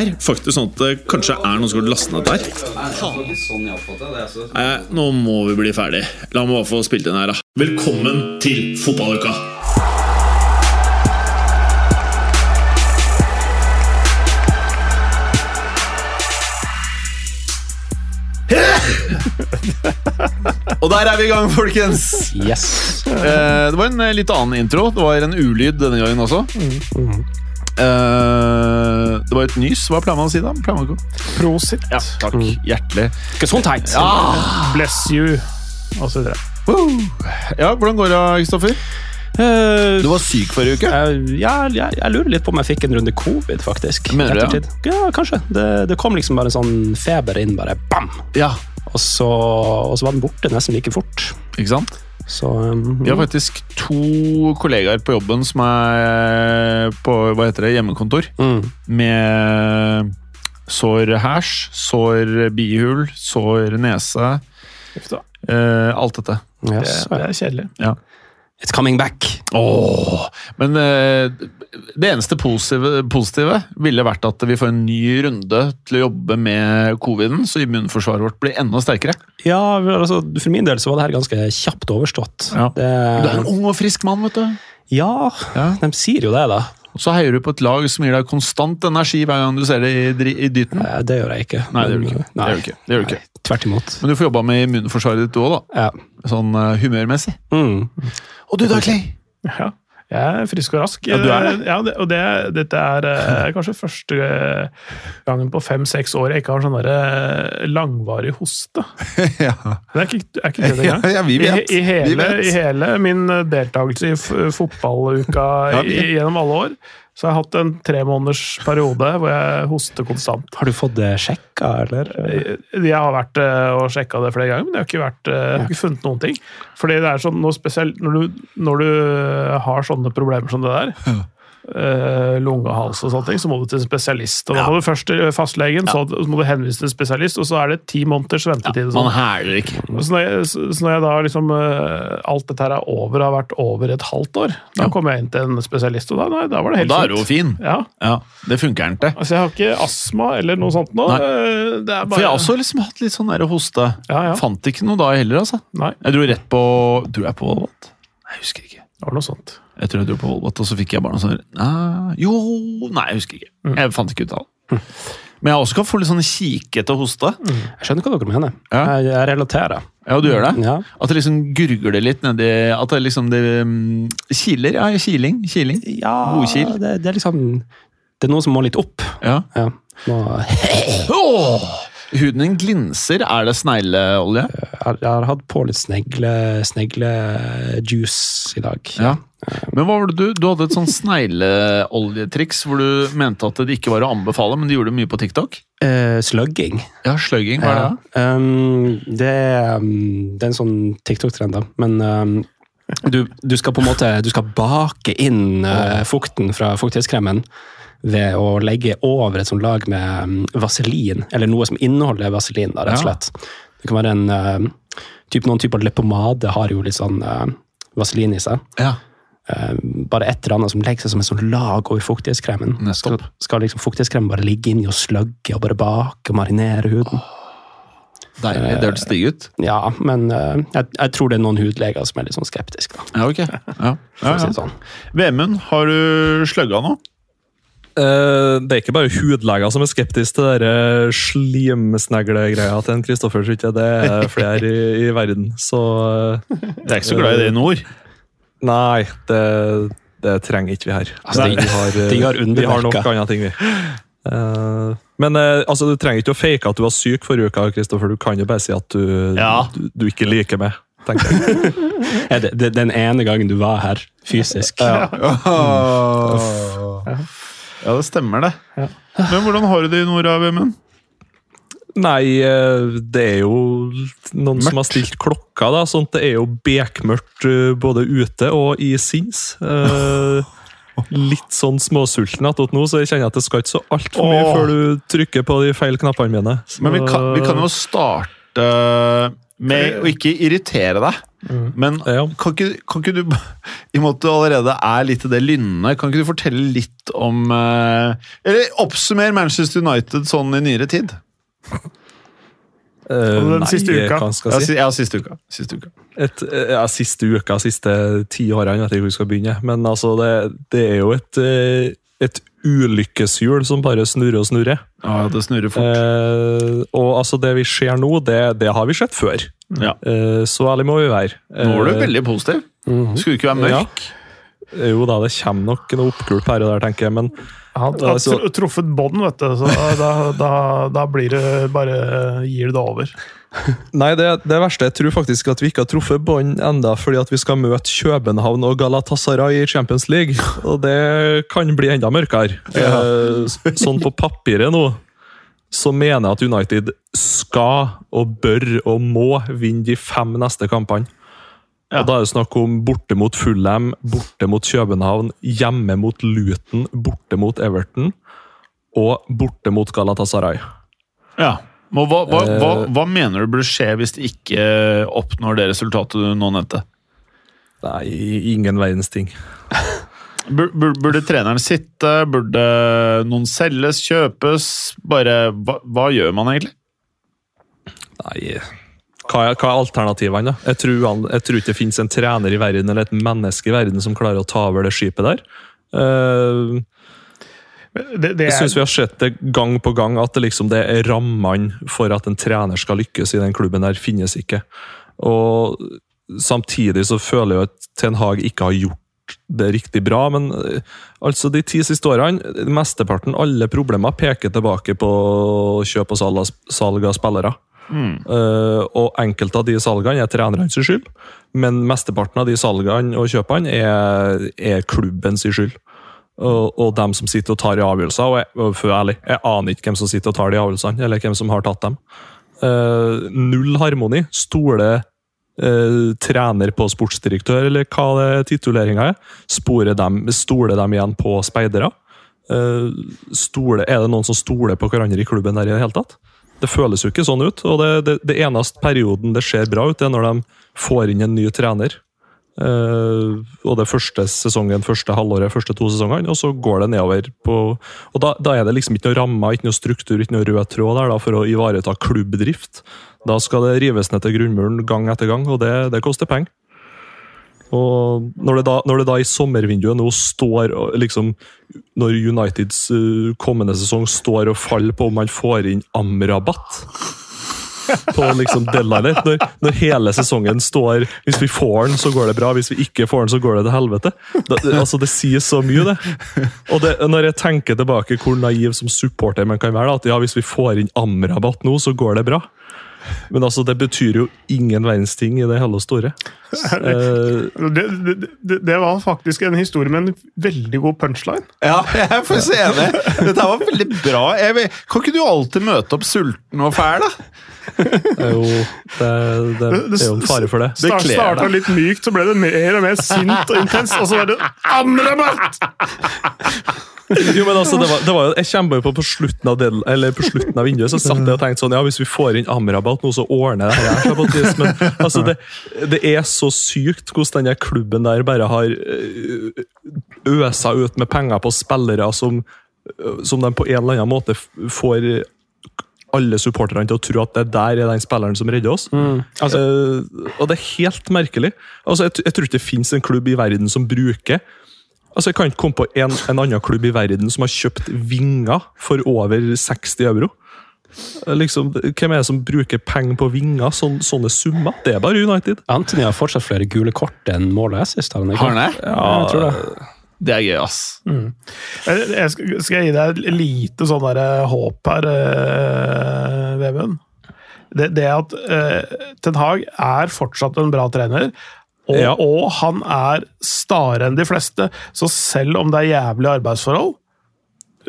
er faktisk sånn at det kanskje er noen som har lastet ned der. Nei, nå må vi bli ferdig. La meg bare få spilt inn her, da. Velkommen til fotballuka! Og der er vi i gang, folkens! Yes. Eh, det var en eh, litt annen intro. Det var en ulyd denne gangen også. Eh, det var et nys. Hva pleier man å si da? Ikke Prosit. Ja, takk. Hjertelig. Gesundheit. Bless you. Og så videre. Ja, Hvordan går det, Kristoffer? Eh, Du var syk forrige uke. Uh, ja, jeg, jeg lurer litt på om jeg fikk en runde covid, faktisk. Mener du det, Ja? Ja, kanskje. Det, det kom liksom bare en sånn feber inn, bare bam! Ja, Og så, og så var den borte nesten like fort. ikke sant? Så um, Vi har faktisk to kollegaer på jobben som er på hva heter det, hjemmekontor. mm, Med sår hæsj, sår bihul, sår nese. Uh, eh, alt dette. Yes, Det, det er kjedelig. Ja. It's coming back. Åh, men eh, det eneste positive, positive ville vært at vi får en ny runde til å jobbe med coviden, så immunforsvaret vårt blir enda sterkere. Ja, altså, For min del så var det her ganske kjapt overstått. Ja. Det, Du er en ung og frisk mann, vet du. ja, Ja. de sier jo det, da. Og så heier du på et lag som gir deg konstant energi hver gang du ser det i, i dyten. Nei, Det gjør jeg ikke. Nei, det gjør du ikke. ikke. Det gjør du ikke. Det gjør du ikke. Nei, Tvert imot. Men du får jobba med immunforsvaret ditt òg, da. Ja. Sånn uh, humørmessig. Mm. Og du da, Clay? Ja. Jeg er frisk og rask. Ja, du er det. Ja, det, og det, dette er eh, kanskje første gangen på fem-seks år jeg ikke har sånn der, eh, langvarig hoste. ja. Det er ikke, er ikke det det engang. Ja, vi vet. I, i, hele, Vi vet. I hele min eh, deltakelse i fotballuka Ja, gjennom alle år, så jeg har hatt en tre måneders periode hvor jeg hoster konstant. Har du fått det sjekka, eller? Jeg har vært eh, og sjekka det flere ganger, men jeg har ikke, vært, eh, jeg har ikke funnet noen ting. Fordi det er sånn noe spesielt når du, når du har sånne problemer som det der, eh, lunge og sånne ting, så må du til spesialist. Og da må du først til fastlegen, så må du henvise til spesialist, og så er det ti måneders ventetid. Man sånn. hæler ikke. Så når, jeg, så når jeg da liksom eh, Alt dette her er over, har vært over et halvt år, da kom jeg inn til en spesialist, og da, nei, da var det Og fint. da er du jo fin. Ja, Ja, Det funker ikke. altså Jeg har ikke astma eller noe sånt nå. Eh, Det bare, For jeg har også liksom hatt litt sånn der hoste. Ja, ja. Fant ikke noe da heller, altså. Nei, Jeg dro rett på Dro jeg på Volvat? Jeg husker ikke. Det var noe sånt. Jeg tror jeg dro på Volvat, og så fikk jeg bare noe sånn Jo Nei, jeg husker ikke. Mm. Jeg fant ikke ut av det. Men jeg også kan få litt sånn kikete hoste. Jeg skjønner hva dere mener. Ja. Jeg, jeg relaterer. Ja, du gjør det? Ja. At det liksom gurgler litt nedi At det liksom det um, kiler? Ja, kiling. Kiling. Ja, Godkil. det, det er liksom Det er noe som må litt opp. Ja. Ja. Nå, Åh! Huden din glinser. Er det snegleolje? jeg, har, jeg har hatt på litt snegle, sneglejuice i dag. Ja. Men hva var det du Du hadde et sånn snegleoljetriks hvor du mente at det ikke var å anbefale, men du gjorde mye på TikTok? Uh, slugging. Ja, slugging. Hva er det? Um, det, er, um, det er en sånn TikTok-trend, da. Men um, du, du skal på en måte bake inn uh, fukten fra fuktighetskremen ved å legge over et sånt lag med um, vaselin, eller noe som inneholder vaselin, da, rett og Ja. Det kan være en uh, typ, Noen typer leppepomade har jo litt sånn uh, vaselin i seg. Ja. Uh, bare et eller annet som legger seg som et sånn lag over fuktighetskremen. Skal, skal liksom fuktighetskremen bare ligge inni og slugge og bare bake og marinere huden. Deilig. Det hørtes digg ut. Ja, men eh, jeg, jeg tror det er noen hudleger som er litt sånn skeptiske. Ja, ok. Ja. Ja, Ja, si sånn. Vemund, har du slugga nå? Eh, det er ikke bare hudleger som er skeptiske til den slimsneglegreia til en Kristoffer. Det er flere i, i verden, så eh, Jeg er ikke så glad i det i nord. Nei, det, det trenger ikke vi her. Altså, det- vi, har, de har vi har nok andre ting, vi. Uh, men uh, altså, du trenger ikke å fake at du var syk forrige uke, Kristoffer. Du kan jo bare si at du, Ja. du, du ikke liker meg. jeg. Det, det, den ene gangen du var her fysisk. Åh. Ja, det stemmer, det. Ja. Men hvordan har du det i Nora, Vemund? Nei, eh, det er jo noen som har stilt klokka, da. Sånn at det er jo bekmørkt eh, både ute og i sinns. Eh, litt sånn småsulten attåt nå, så jeg kjenner at det skal ikke så altfor mye Åh. før du trykker på de feil knappene mine. Så, Men vi kan, vi kan jo starte med å ikke irritere deg. Men Ja. kan ikke, kan ikke du, i og med at du allerede er litt i det lynnet, kan ikke du fortelle litt om eh, Eller oppsummer Manchester United sånn i nyere tid? Uh, den nei, siste uka. Skal Ja, si? si- ja siste uka. Siste uka. Et, eh, ja, siste uka, siste ti årene, vet jeg ikke hvor vi skal begynne. Men altså, det, det er jo et, et ulykkeshjul som bare snurrer og snurrer. Ja, det snurrer fort. Eh, og altså, det vi ser nå, det, det har vi sett før. Ja. Eh, så ærlig må vi være. Nå er du Eh, veldig positiv. Mhm. Skulle du ikke være Ja. mørk? Jo da, det kommer nok noe oppgulp her og der, tenker jeg. Men Han har Altså- truffet bånd, vet du, så da, da, da blir det bare Gir det over. nei, det, det verste Jeg tror faktisk at vi ikke har truffet bånd enda, fordi at vi skal møte København og Galatasaray i Champions League. Og det kan bli enda mørkere. Ja. sånn på papiret nå, så mener jeg at United skal og bør og må vinne de fem neste kampene. Ja. Og Da er det snakk om borte mot Fulham, borte mot København, hjemme mot Luton, borte mot Everton og borte mot Galatasaray. Ja. Men hva, hva, hva, Eh. hva mener du burde skje hvis de ikke oppnår det resultatet du nå nevnte? Nei, ingen verdens ting. Bur- bur- Burde treneren sitte? Burde noen selges, kjøpes? Bare, hva, gjør man egentlig? Nei, hva er, hva er alternativene? da? Jeg tror, jeg tror ikke det finnes en trener i verden eller et menneske i verden som klarer å ta over det skipet der. Eh, Det, det jeg er, syns vi har sett det gang på gang, at det, liksom, det er rammene for at en trener skal lykkes i den klubben der, finnes ikke. Og samtidig så føler jeg at Ten Hag ikke har gjort det riktig bra, men eh, altså de ti siste årene, mesteparten, alle problemer peker tilbake på kjøp og salg av, spillere. Mm. Eh, og enkelte av de salgene er trenernes skyld, men mesteparten av de salgene og kjøpene er, er klubbens skyld. Og, dem som sitter og tar i avgjørelser. Og jeg, for ærlig, jeg aner ikke hvem som sitter og tar de avgjørelsene, eller hvem som har tatt dem. Uh, null harmoni. Stole uh, trener på sportsdirektør, eller hva det tituleringa er. Spore dem, stole dem igjen på speidere. Uh, stole, er det noen som stoler på hverandre i klubben der i det hele tatt? Det føles jo ikke sånn ut. og Det, det, det eneste perioden det ser bra ut, det er når de får inn en ny trener. Eh, og det første sesongen, første halvåret, første to sesongene, og så går det nedover. på og Da, da er det liksom ikke noe rammer, ikke noe struktur, ikke noe rød tråd der da, for å ivareta klubbdrift. Da skal det rives ned til grunnmuren gang etter gang, og det, det koster penger. Og når det, da, når det da i sommervinduet nå står liksom Når Uniteds eh, kommende sesong står og faller på om man får inn Amrabat på liksom deadline. Når, når hele sesongen står Hvis vi får den, så går det bra. Hvis vi ikke får den, så går det til helvete. Da, altså Det sier så mye, det. Og det, når jeg tenker tilbake hvor naiv som supporter man kan være, da, at ja, hvis vi får inn Amrabat nå, så går det bra. Men altså, det betyr jo ingen verdens ting i det hele store. Eh, det, det, det, det var faktisk en historie med en veldig god punchline. Ja, jeg er faktisk enig. Dette var veldig bra. Jeg vet, kan ikke du alltid møte opp sulten og fæl, da? jo, det, det, det er jo en fare for det. Det Start, starta litt mykt, så ble det mer og mer sint og intenst, og så var det Amrabat! Jo, men altså, det var, det var, jo- jeg kommer jo på på slutten av, del, eller på slutten av vinduet, så satt jeg og tenkte sånn, ja, hvis vi får inn Amrabat nå, så ordner jeg det her. Men altså, det, det er så sykt hvordan denne klubben der bare har øh, øsa ut med penger på spillere som, øh, som de på en eller annen måte får alle supporterne til å tro at det der er den spilleren som redder oss. Altså, Eh, og det er helt merkelig. Altså, jeg, jeg tror ikke det finnes en klubb i verden som bruker Altså, Jeg kan ikke komme på en, en annen klubb i verden som har kjøpt vinger for over 60 euro. Eh, Liksom, hvem er det som bruker penger på vinger? Sån, sånne summer? Det er bare United. Anthony har fortsatt flere gule kort enn mål og assist. Har han ikke? Har han det? Ja, jeg tror det. Det er gøy, ass. Jeg, jeg skal, skal jeg gi deg et lite sånn der håp her, uh, Vemund? Det, det at uh, Ten Hag er fortsatt en bra trener. Og, Ja. og han er stare enn de fleste. Så selv om det er jævlige arbeidsforhold,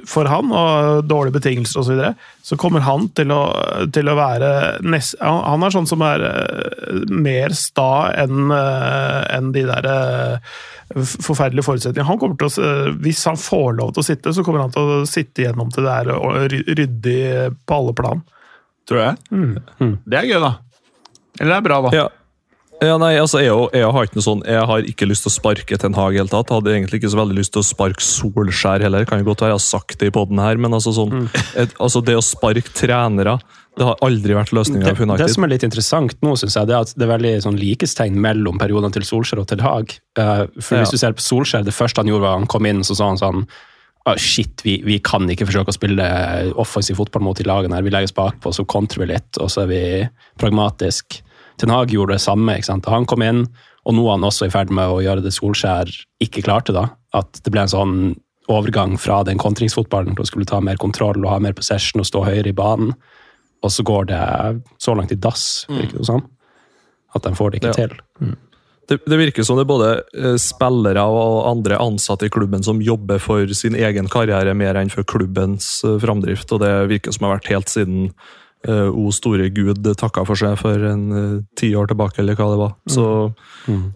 for han, og dårlige betingelser osv., så, videre, så kommer han til å, til å være nest, han- er sånn som er eh, mer sta enn en de der eh, forferdelige forutsetningene. Han kommer til å, eh, Hvis han får lov til å sitte, så kommer han til å sitte gjennom til det er og ry- ryddig på alle plan. Tror jeg. Mm. Det er gøy, da. Eller det er bra, da. Ja. Ja, nei, altså, jeg, jeg har ikke noe sånn, jeg har ikke lyst til å sparke Ten Hag i hele tatt. Hadde egentlig ikke så veldig lyst til å sparke Solskjær heller. Kan jo godt være jeg har sagt det i poden her, men altså sånn, et, altså det å sparke trenere, det har aldri vært løsninga Det, for det som er litt interessant nå, synes jeg, det er at det er veldig sånn likhetstegn mellom periodene til Solskjær og Ten Hag. Eh, for Ja. Hvis du ser på Solskjær, det første han gjorde var han kom inn, så sa han sånn «Ah, Shit, vi, vi kan ikke forsøke å spille offensiv fotball mot de lagene her. Vi legger oss bakpå, så kontrer vi litt, og så er vi pragmatisk. Ten Hag gjorde det samme. ikke sant? Han kom inn, og nå er han også i ferd med å gjøre det Solskjær ikke klarte. da. At det ble en sånn overgang fra den kontringsfotballen til å skulle ta mer kontroll og ha mer possession og stå høyere i banen. Og så går det så langt i dass, virker det som. At de får det ikke Ja. til. Det, det virker som det er både eh, spillere og andre ansatte i klubben som jobber for sin egen karriere mer enn for klubbens eh, framdrift, og det virker som det har vært helt siden eh, O store gud takka for seg for en uh, ti år tilbake, eller hva det var. Så,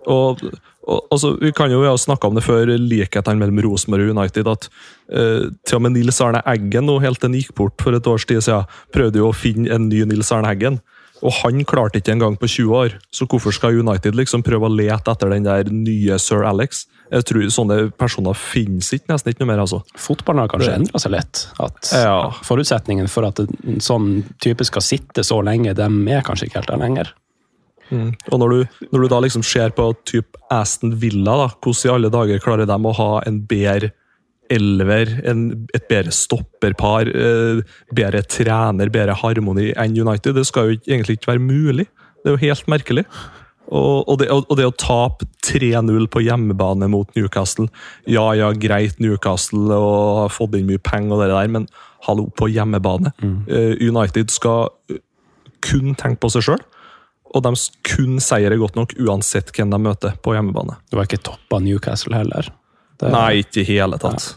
og, og, altså, vi kan jo har snakka om det før, likhetene mellom Rosenborg og United. at uh, Til og med Nils Arne Eggen, nå helt til han gikk bort for et års tid siden, prøvde jo å finne en ny Nils Arne Eggen. Og han klarte ikke engang på 20 år, så hvorfor skal United liksom prøve å lete etter den der nye sir Alex? Jeg tror Sånne personer finnes ikke nesten ikke noe mer, altså. Fotballen har kanskje endra seg litt. At Ja. Forutsetningen for at en sånn type skal sitte så lenge, de er kanskje ikke helt der lenger. Og når du, når du da liksom ser på typ Aston Villa, da, hvordan i alle dager klarer de å ha en bedre elver, en, et bedre stopperpar, eh, bedre trener, bedre harmoni enn United? Det skal jo egentlig ikke være mulig. Det er jo helt merkelig. Og, og, det, og det å tape 3-0 på hjemmebane mot Newcastle Ja, ja, greit Newcastle og har fått inn mye penger og det der, men hallo, på hjemmebane. Mm. United skal eh, kun tenke på seg sjøl. Og de kun seier er godt nok uansett hvem de møter på hjemmebane. Det var ikke toppa Newcastle heller. Det, Nei, ikke i hele tatt.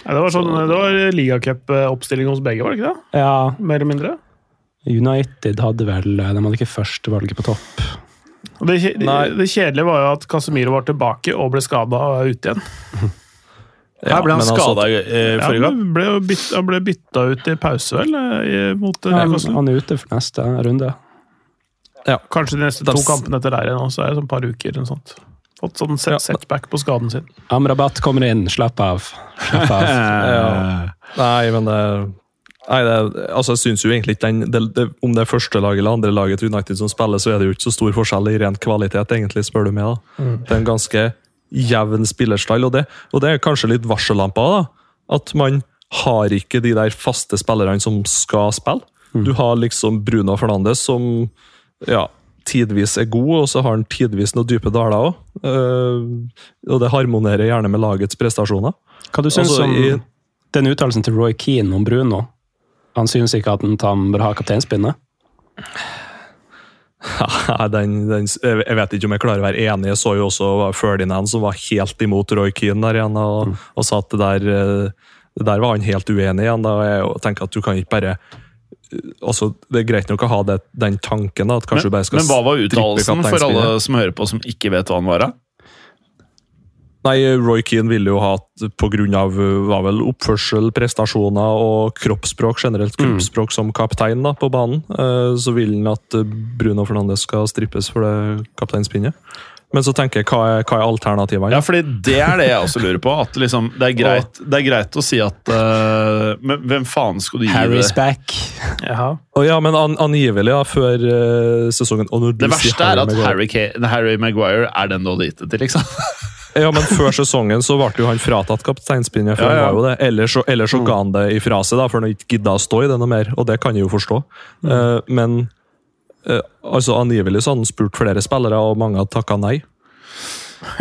Ja, det var sånn, det var ligacup-oppstilling hos begge, var det ikke det? Ja, Mer eller mindre. United hadde vel De hadde ikke førstevalget på topp. Det, Nei. det kjedelige var jo at Casemiro var tilbake og ble skada og ute igjen. Ja, ble han altså- skada eh, Ja, forrige gang. han ble, bytt, han ble bytta ut i pause, vel? i- Mot ja, Han, han er ute for neste runde. Kanskje de neste to kampene etter der igjen, så er det sånn et par uker. eller sånt. Fått sånn set, setback på skaden sin. Amrabat kommer inn, slapp av. Slapp av. Ja. Nei, men det Nei, det, altså jeg synes jo egentlig ikke den, det, det, Om det er første lag eller andre laget til United som spiller, så er det jo ikke så stor forskjell i ren kvalitet, egentlig, spør du meg. da. Det er en ganske jevn spillerstall, og det, og det er kanskje litt varsellamper. da. At man har ikke de der faste spillerne som skal spille. Du har liksom Bruno Fernandes som ja, tidvis er god, og så har han tidvis noen dype daler òg. og det harmonerer gjerne med lagets prestasjoner. Hva du syns Altså, om i- den uttalelsen til Roy Keane om Bruno? Han synes ikke at han bør ha kapteinspinnet. Ja, den, den, jeg vet ikke om jeg klarer å være enig. Jeg så jo også Ferdinand som var helt imot Roy Keane der igjen, og, og sa at det der, eh, det der var han helt uenig i. igjen, og jeg tenker at du kan ikke bare eh, altså, Det er greit nok å ha det, den tanken, da, at kanskje du bare skal men hva var uttalelsen for alle som hører på som ikke vet hva han var? da? Nei, Roy Keane ville jo ha at på grunn av uh, vel oppførsel, prestasjoner og kroppsspråk, generelt kroppsspråk som kaptein da, på banen, eh, så vil han at uh, Bruno Fernandes skal strippes for det kapteinspinnet. Men så tenker jeg, hva er, hva er alternativene? Ja, fordi det er det jeg også lurer på. At liksom, det, er greit, det er greit å si at uh, Men hvem faen skulle du gi Harry's det? back. Jaha. Å ja, men an, angivelig, ja, før uh, sesongen og når du Det sier verste er at Harry, Harry Maguire er den du hadde gitt det til, liksom. Ja, men før sesongen så ble jo han fratatt kapteinspinnet, for Ja, ja. han var jo det. Ellers, så- ellers så ga han det ifra seg, da, for han ikke gidda å stå i det noe mer, og det kan jeg jo forstå. Eh, men uh, altså, angivelig så har han spurt flere spillere, og mange hadde takka nei.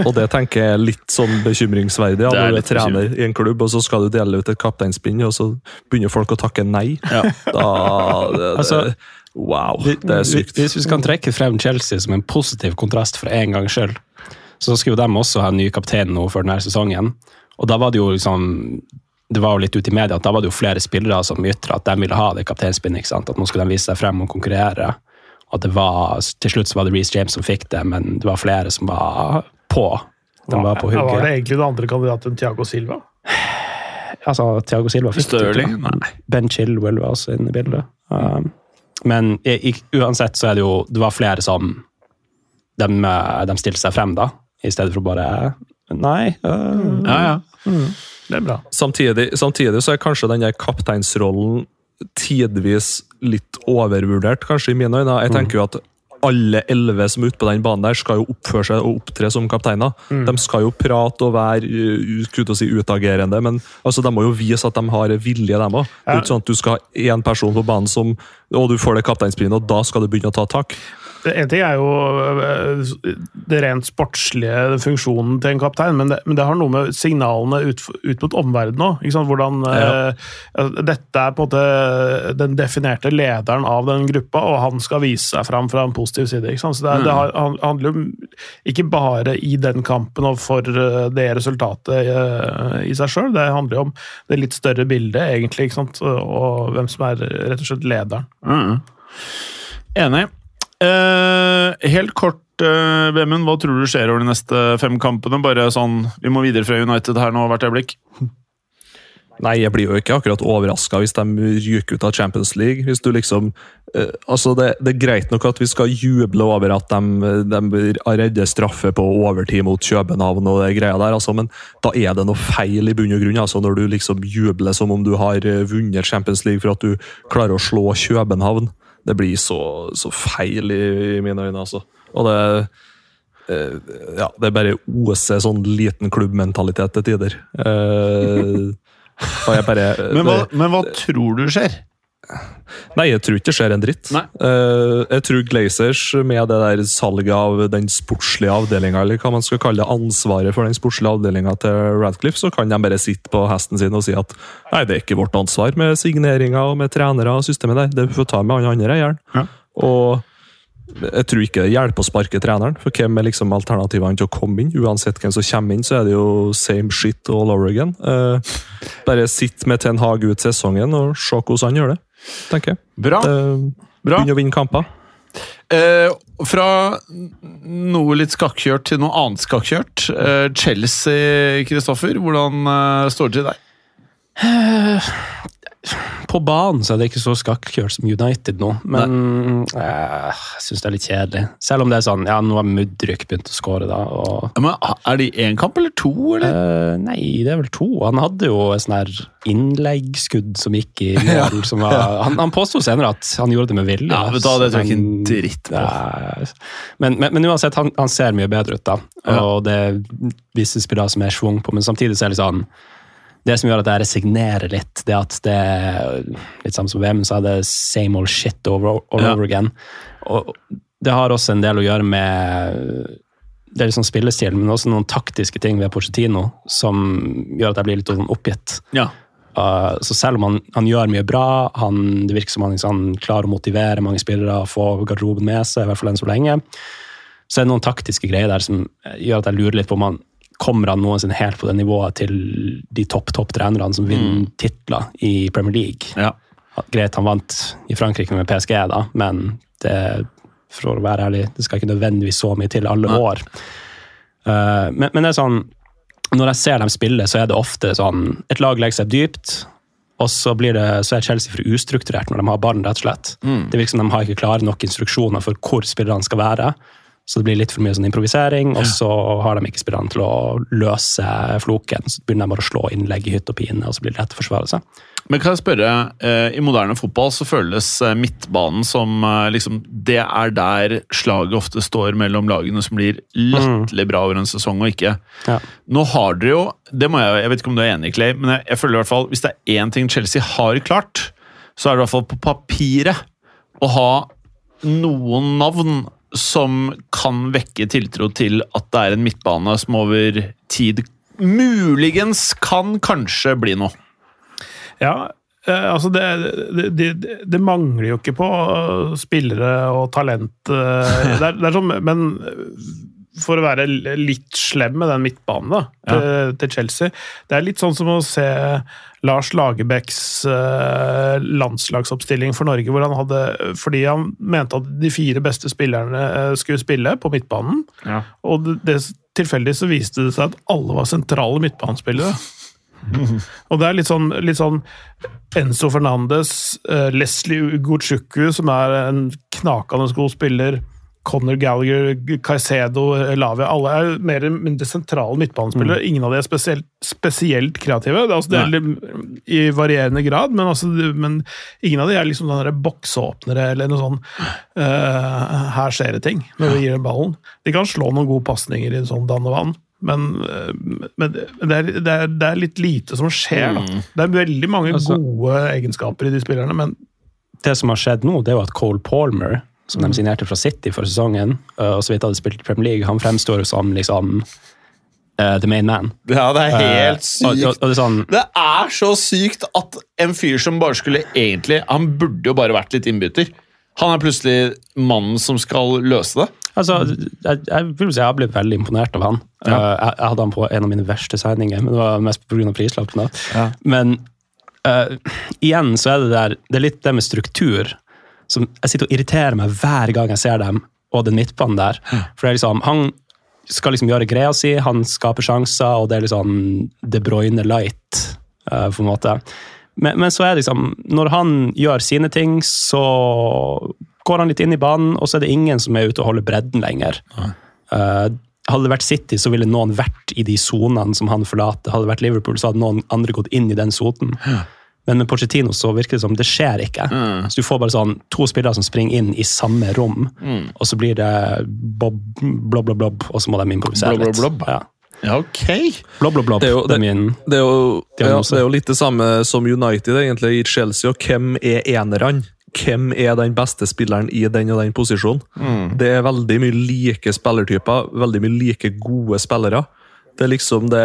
Og det tenker jeg er litt sånn bekymringsverdig. Ja, når du er trener i en klubb, og så skal du dele ut et kapteinspinn, og så begynner folk å takke nei. Ja. Da det, det, Altså, Wow, det er sykt. Hvis vi skal trekke frem Chelsea som en positiv kontrast for en gangs skyld, så skulle de også ha en ny kaptein nå for denne sesongen. Og da var det jo liksom det var jo litt ute i media at da var det jo flere spillere som ytra at de ville ha det kapteinspinnet. At nå skulle de vise seg frem og konkurrere. Og det var, Til slutt så var det Reece James som fikk det, men det var flere som var på. De var på Ja, Var det egentlig den andre kandidaten Tiago Thiago Silva? Altså, Thiago Silva fikk det. Stirling? Nei. Ben Chilwell var også inne i bildet. Um, men i, i, uansett så er det jo Det var flere som de, eh, de stilte seg frem, da. I stedet for å bare Nei. øh, Ja, ja. Det er bra. Samtidig, samtidig så er kanskje den der kapteinsrollen tidvis litt overvurdert, kanskje i mine øyne. Jeg tenker jo at alle elleve som er ute på den banen der, skal jo oppføre seg og opptre som kapteiner. De skal jo prate og være å si, utagerende, men altså, de må jo vise at de har vilje, dem òg. Det er ikke sånn at du skal ha én person på banen som og du får det kapteinspinnet, og da skal du begynne å ta tak. En ting er jo øh, det rent sportslige funksjonen til en kaptein, men det, men det har noe med signalene ut, ut mot omverdenen òg. Hvordan Uh, Dette er på en måte den definerte lederen av den gruppa, og han skal vise seg fram fra en positiv side. Så det, mm. det har, handler jo ikke bare i den kampen og for øh, det resultatet øh, i seg sjøl, det handler jo om det litt større bildet, egentlig, og hvem som er rett og slett lederen. Mm. Enig. Eh, helt kort, uh, Vemund, hva tror du skjer over de neste fem kampene? Bare sånn, Vi må videre fra United her nå hvert øyeblikk. Nei, jeg blir jo ikke akkurat overraska hvis de ryker ut av Champions League. Hvis du liksom eh, Altså, det, det er greit nok at vi skal juble over at de, de redder straffe på overtid mot København og det greia der, altså, men da er det noe feil i bunn og grunn. Altså, når du liksom jubler som om du har eh, vunnet Champions League for at du klarer å slå København. Det blir så, så feil i, i mine øyne, altså. Og det eh, ja, det er bare OC sånn liten klubbmentalitet til tider. Eh, jeg bare Men hva, men hva tror du skjer? Nei, jeg tror ikke det skjer en dritt. Eh, jeg tror Glazers, med det der salget av den sportslige avdelinga, eller hva man skal kalle det, ansvaret for den sportslige avdelinga til Radcliffe, så kan de bare sitte på hesten sin og si at nei, det er ikke vårt ansvar med signeringer og med trenere og systemet der. Det får ta med han andre eieren. Ja. Og jeg tror ikke det hjelper å sparke treneren, for hvem er liksom alternativene til å komme inn? Uansett hvem som kommer inn, så er det jo same shit all over again. Uh, bare sitt med Ten Hag ut sesongen og se hvordan han gjør det, tenker jeg. Bra. Eh, bra. Begynne å vinne kamper. Eh, fra noe litt skakkjørt til noe annet skakkjørt. Eh, Chelsea, Kristoffer, hvordan eh, står det til deg? På banen så er det ikke så skakkjørt som United nå, men eh, jeg syns det er litt kjedelig. Selv om det er sånn Ja, nå har Mudryk begynt å skåre, da. Og, Ja, men, er det én kamp eller to, eller? eh, nei, det er vel to. Han hadde jo et sånn her innleggskudd som gikk i mål. som var, han, han påsto senere at han gjorde det med vilje. Ja, vet du det tror jeg ikke en dritt på. Nei, Men, men, men uansett, han, han ser mye bedre ut, da. Ja. Og det er visse spillere som er schwung på, men samtidig så er det litt sånn det som gjør at jeg resignerer litt, det at det litt samme som VM, så er det same old shit over, all Ja. over again. Og det har også en del å gjøre med det er sånn spillestil, men også noen taktiske ting ved Pochettino som gjør at jeg blir litt sånn oppgitt. Ja. Uh, så selv om han, han gjør mye bra, han, det virker som han han, klarer å motivere mange spillere få garderoben med seg, i hvert fall enn så lenge, så er det noen taktiske greier der som gjør at jeg lurer litt på om han kommer han noensinne helt på det nivået til de topp topp trenerne som vinner titler i Premier League. ja. Greit, han vant i Frankrike med PSG, da, men det, for å være ærlig, det skal ikke nødvendigvis så mye til alle Nei. år. Uh, men, men det er sånn når jeg ser dem spille, så er det ofte sånn Et lag legger seg dypt, og så, blir det, så er Chelsea for ustrukturert når de har ballen, rett og slett. Mm. Det virker som de har ikke klare nok instruksjoner for hvor spillerne skal være. Så det blir litt for mye sånn improvisering, og så har de ikke spillerne til å løse floken. Så begynner de bare å slå innlegg i hytt og pine, og så blir det lett å forsvare seg. Men kan jeg spørre, eh, i moderne fotball så føles eh, midtbanen som eh, liksom Det er der slaget ofte står mellom lagene som blir latterlig bra over en sesong og ikke. Ja. Nå har dere jo det må jeg, jeg vet ikke om du er enig, Clay, men jeg, jeg føler i hvert fall hvis det er én ting Chelsea har klart, så er det i hvert fall på papiret å ha noen navn som kan vekke tiltro til at det er en midtbane som over tid muligens kan kanskje bli noe. Ja, eh, altså det, det, det, det mangler jo ikke på eh, spillere og talent. eh, Det er, det er som, men for å være litt slem med den midtbanen da, til, til Chelsea. Det er litt sånn som å se Lars Lagerbäcks eh, landslagsoppstilling for Norge, hvor han hadde, fordi han mente at de fire beste spillerne eh, skulle spille på midtbanen. Ja. Og det, det, tilfeldig så viste det seg at alle var sentrale midtbanespillere. Og det er litt sånn, litt sånn Enzo Fernandes, eh, Leslie Ugochukwu, som er en knakende god spiller, Conor Gallagher, Caicedo, Lavia Alle er mer eller mindre sentrale midtbanespillere. Ingen av de er spesielt, spesielt kreative. Det er, altså, det er litt, I varierende grad, men, altså, men ingen av de er liksom sånne boksåpnere eller noe sånn uh, Her skjer det ting når du gir dem ballen. De kan slå noen gode pasninger i sånn dann og vann. Men, eh, men det, er, det, er, det er litt lite som skjer. Da. Det er veldig mange Altså- gode egenskaper i de spillerne, men Det som har skjedd nå, det er jo at Cole Palmer, som de signerte fra City for sesongen, øh, og så vidt hadde spilt Premier League, han fremstår som liksom uh, the main man. Ja, det er helt sykt. og, og, og det er sånn, Det er så sykt at en fyr som bare skulle egentlig Han burde jo bare vært litt innbytter. Han er plutselig mannen som skal løse det. Altså, jeg, jeg jeg har blitt veldig imponert av han. Ja. Uh, jeg, jeg hadde han på en av mine verste signinger, men det var mest pga. prislappen. Ja. Men uh, igjen så er det der, det er litt det med struktur. Som jeg sitter og irriterer meg hver gang jeg ser dem, og den midtbanen der. For det er liksom, Han skal liksom gjøre greia si, han skaper sjanser, og det er liksom De Bruyne light, uh, på en måte. Men, men så er det liksom, når han gjør sine ting, så går han litt inn i banen, og så er det ingen som er ute og holder bredden lenger. Uh, hadde det vært City, så ville noen vært i de sonene som han forlater. Hadde det vært Liverpool, så hadde noen andre gått inn i den sonen. Men med Pochettino så virker det som det skjer ikke. Så Du får bare sånn to spillere som springer inn i samme rom, og så blir det bob, blob, blob, blob, og så må de improvisere Blob, blob, litt. blob. Ja. Ja, ok. Blob, blob, blob. Det er jo- det Det er, jo, ja, det er jo litt det samme som United egentlig i Chelsea. og Hvem er enerne? Hvem er den beste spilleren i den og den posisjonen? Det er veldig mye like spillertyper, veldig mye like gode spillere. Det liksom det,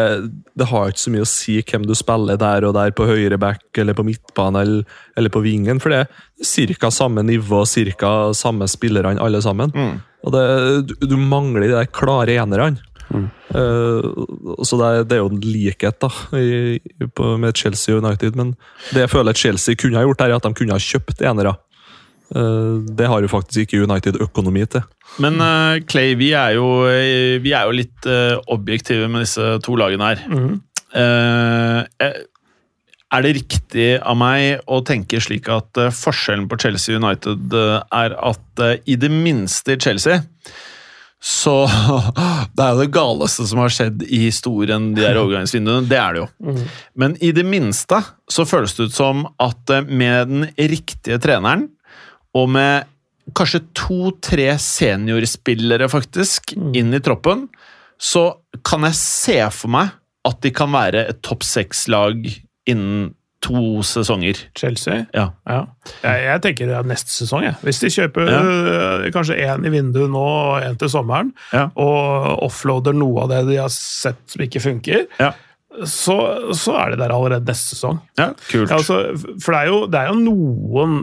det har ikke så mye å si hvem du spiller der og der på høyre back eller på midtbane eller, eller på vingen, for det er ca. samme nivå, ca. samme spillerne alle sammen. Og det, du, du mangler de der klare enerne. Eh, så det det er jo en likhet da, i, på, med Chelsea og United, men det jeg føler Chelsea kunne ha gjort, er at de kunne ha kjøpt enere. Eh, det har jo faktisk ikke United økonomi til. Men uh, Clay, vi er jo, eh, vi er jo litt uh, objektive med disse to lagene her. Mm. Uh, er det riktig av meg å tenke slik at forskjellen på Chelsea og United er at i det minste i Chelsea så Det er jo det galeste som har skjedd i historien, de der overgangsvinduene. Det er det jo. Men i det minste så føles det ut som at med den riktige treneren, og med kanskje to-tre seniorspillere faktisk inn i troppen, så kan jeg se for meg at de kan være et topp seks-lag innen to sesonger. Chelsea Ja. Ja. Jeg, jeg tenker det er neste sesong. Jeg. Hvis de kjøper øh, kanskje én i vinduet nå og én til sommeren, Ja. og offloader noe av det de har sett som ikke funker, Ja. Så, så er det der allerede neste sesong. ja kult. Altså, for det er, jo, det er jo noen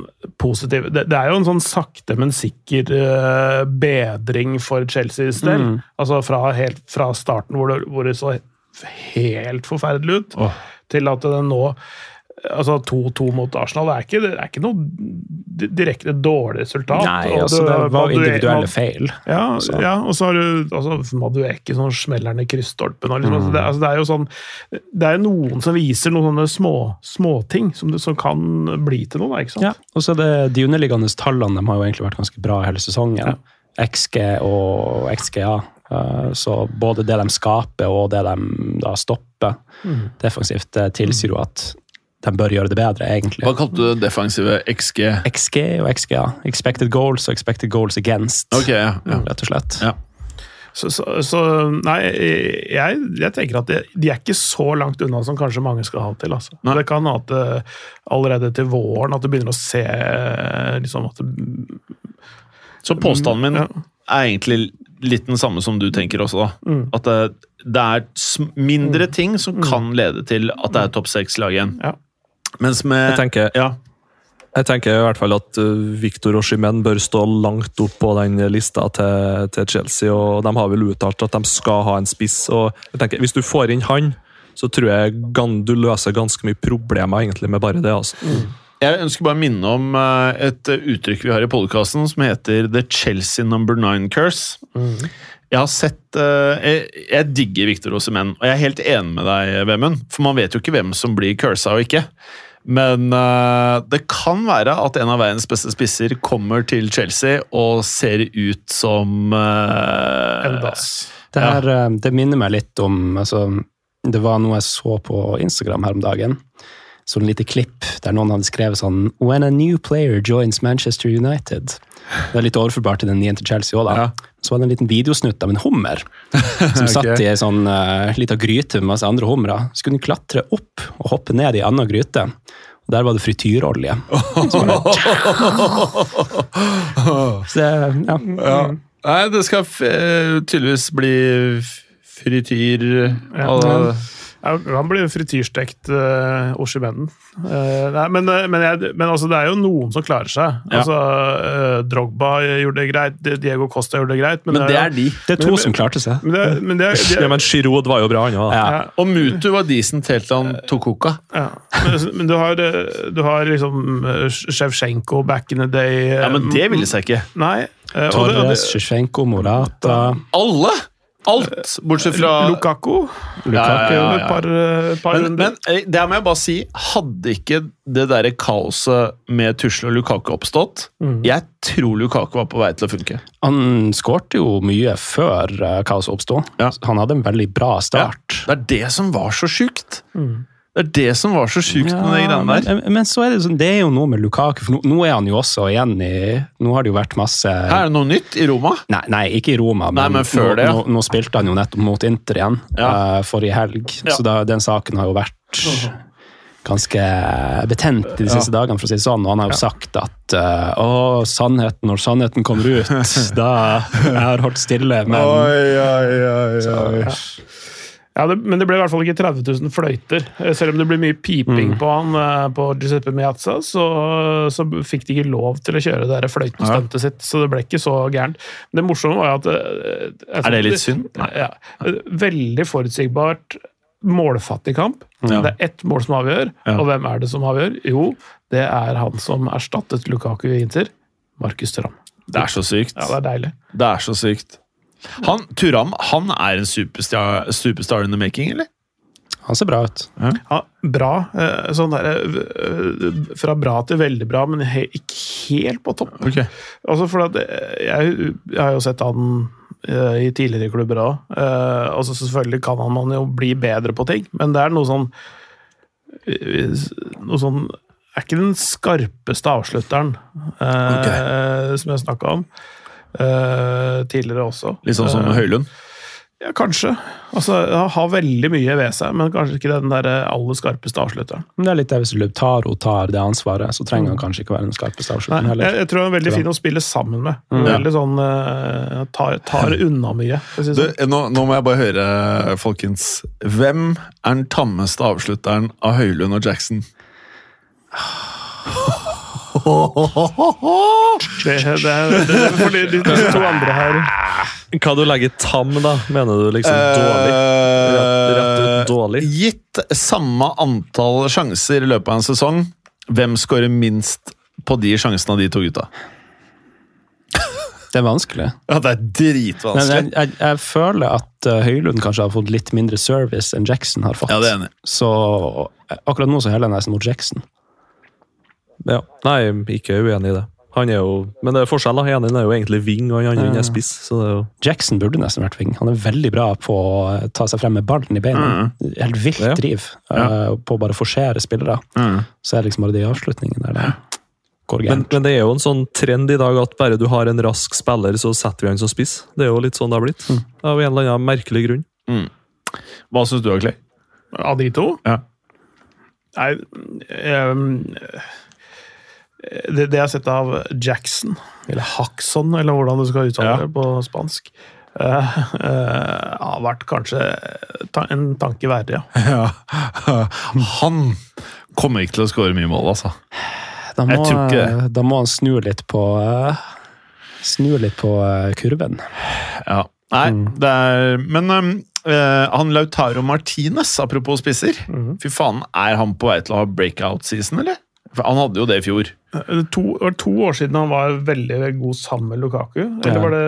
positive det, det er jo en sånn sakte, men sikker uh, bedring for Chelseas del. Altså fra, helt fra starten, hvor det, hvor det så helt forferdelig ut, oh. til at det nå Altså 2-2 mot Arsenal det er ikke, det er ikke noe direkte dårlig resultat. Nei, altså, det var individuelle feil. Ja, altså. ja, og så har du altså, Madueke som smeller ned krysstolpen. Liksom. Mm. altså, det, altså, det er jo sånn Det er noen som viser noen sånne små småting som, som kan bli til noe. da, ikke sant? Ja, og så det De underliggende tallene de har jo egentlig vært ganske bra hele sesongen. XG og XGA. Eh, Så både det de skaper og det de da stopper defensivt, det tilsier jo at de bør gjøre det bedre, egentlig. Hva kalte du det defensive XG? XG og XGA. Expected goals og expected goals against, Ok, ja. ja. rett og slett. ja. Så, så, så nei, jeg, jeg tenker at de, de er ikke så langt unna som kanskje mange skal ha til. Altså. Nei. Det kan ha at det, allerede til våren at du begynner å se liksom at det, Så påstanden min Ja. er egentlig litt den samme som du tenker også, da. Mm. At det, det er mindre ting som kan lede til at det er topp seks-lag igjen. Ja. Mens med Jeg tenker Ja. Jeg tenker i hvert fall at uh, Victor Oshimen bør stå langt opp på den lista til, til Chelsea. og De har vel uttalt at de skal ha en spiss. og jeg tenker Hvis du får inn han, så tror jeg du løser ganske mye problemer egentlig med bare det. altså. Jeg ønsker bare å minne om eh, et uttrykk vi har i podkasten som heter The Chelsea Number Nine Curse. Jeg har sett uh, jeg, jeg digger Victor Osimhen, og jeg er helt enig med deg, Vemund. For man vet jo ikke hvem som blir cursa og ikke. Men uh, det kan være at en av verdens beste spisser kommer til Chelsea og ser ut som uh, En dass. Det, her, eh, det minner meg litt om altså, Det var noe jeg så på Instagram her om dagen. Sånn lite klipp der noen hadde skrevet sånn When a new player joins Manchester United. Det er litt overforbart til den nye til Chelsea òg, da. Ja. Så var det en liten videosnutt av en hummer som satt i ei sånn uh, lita gryte med masse andre humre. Så kunne den klatre opp og hoppe ned i ei anna gryte. Og der var det frityrolje. Så det, ja. Ja. Nei, det skal eh, tydeligvis bli frityr Ja. Han blir frityrstekt uh. Eh, nei, men uh, men, jeg, men altså, det er jo noen som klarer seg. Ja. Altså, uh, Drogba gjorde det greit, Diego Costa gjorde det greit. Men, Men det er de. Det er to Men- som klarte seg. Men det, men det, det, Ja, men Giroud var jo bra, han òg. Ja. ja, Og Mutu var decent helt til han tok koka. ja. Men, men du har, eh, du har liksom Sjevsjenko Shevchenko back in the day. eh, Ja, Men det ville seg ikke. Nei. eh, Torres, Sjevsjenko, Shevchenko, Morata Alle! Alt! Bortsett fra Lukaku. Ja, ja, ja, par, eh, par Men, men eh, det må jeg bare si, hadde ikke det derre kaoset med Tusle og Lukaku oppstått Jeg tror Lukaku var på vei til å funke. Han skårte jo mye før kaoset oppsto. Ja. Han hadde en veldig bra start. Det er det som var så sjukt! Det er det som var så sjukt med de greiene der. men, men så er det sånn, det er jo noe med Lukaku, for nå, nå er han jo også igjen i Nå har det jo vært masse er det noe nytt i Roma. Nei, nei, ikke i Roma, men, Nei, men før nå, det, ja. nå, nå spilte han jo nettopp mot Inter igjen Ja. uh, forrige helg. Ja. Så da, den saken har jo vært ganske betent de siste dagene, for å si det sånn. Og han har jo sagt at uh, å, sannheten, når sannheten kommer ut, da Jeg har holdt stille, men Ja, det, men det ble i hvert fall ikke 30 000 fløyter. Eh, Selv om det ble mye piping Mm. på han eh, på Giuseppe Miazza, så, så fikk de ikke lov til å kjøre det der ja. sitt, så det ble ikke så gærent. Men det morsomme var jo at altså, Er det litt synd? Nei. Ja, veldig forutsigbart, målfattig kamp. Ja. Det er ett mål som avgjør, Ja. og hvem er det som avgjør? Jo, det er han som erstattet Lukaku i Inter. Markus Tram. Det er så sykt. Ja, det er deilig. Det er så sykt. Han, Turam han er en superstar, superstar in the making, eller? han ser bra ut. Ja, bra. eh, Sånn der, eh, fra bra til veldig bra, men he, ikke helt på topp. Altså for at eh, jeg, jeg har jo sett han i tidligere klubber òg. altså selvfølgelig kan han man jo bli bedre på ting, men det er noe sånn Noe sånn Er ikke den skarpeste avslutteren okay. som jeg snakka om. Eh, tidligere også. Litt sånn som Eh, Høylund. ja, kanskje. Altså, Han har veldig mye ved seg, men kanskje ikke den der aller skarpeste avslutteren. Men det er litt det hvis du tar det ansvaret, så trenger han kanskje ikke være den skarpeste avslutteren jeg, heller. jeg tror han er veldig fin å spille sammen med. Mm. Veldig sånn uh, tar, tar unna mye. si Du, sånn. nå, nå må jeg bare høre, folkens. Hvem er den tammeste avslutteren av Høylund og Jackson? Det, det, det, det, er fordi de, de to andre her Hva du legger i tam, da? Mener du liksom dårlig? Rett, rett ut dårlig? Eh, Gitt samme antall sjanser i løpet av en sesong, hvem skårer minst på de sjansene av de to gutta? Det er vanskelig. Ja, Det er Men dritvanskelig. jeg, jeg, jeg føler at uh, Høylund kanskje har fått litt mindre service enn Jackson har fått. Ja, det er enig. Så eh, akkurat nå så heller jeg nesten mot Jackson. Ja. Nei, ikke uenig i det. Han er jo, men det er forskjell. da. Ene er jo egentlig wing, og han andre er spiss. så det er jo... Jackson burde nesten vært wing. Han er veldig bra på å ta seg frem med ballen i beina. Helt vilt Ja. driv eh, på å bare forsere spillere. Så er det liksom bare de avslutningene der det går Men, gærent. men det er jo en sånn trend i dag at bare du har en rask spiller, så setter vi han som spiss. Det er jo litt sånn det har blitt. Av en eller annen merkelig grunn. Hva syns du, Clay? av de to. Ja. Nei ehm, det, det jeg har sett av Jackson, eller Haxon, eller hvordan du skal uttale Ja. det på spansk, Uh, uh, har vært kanskje ta, en tanke verre, ja. Ja. Han kommer ikke til å skåre mye mål, altså. Da må, Jeg tror ikke det. da må han snu litt på uh, Snu litt på kurven. Ja. Nei, Mm. det er Men um, eh, han Lautaro Martinez, apropos spisser. Mm. Fy faen, er han på vei til å ha breakout-season, eller? For han hadde jo det i fjor. Eh, To, det var to år siden han var veldig god sammen med Lukaku. Eller Ja. var det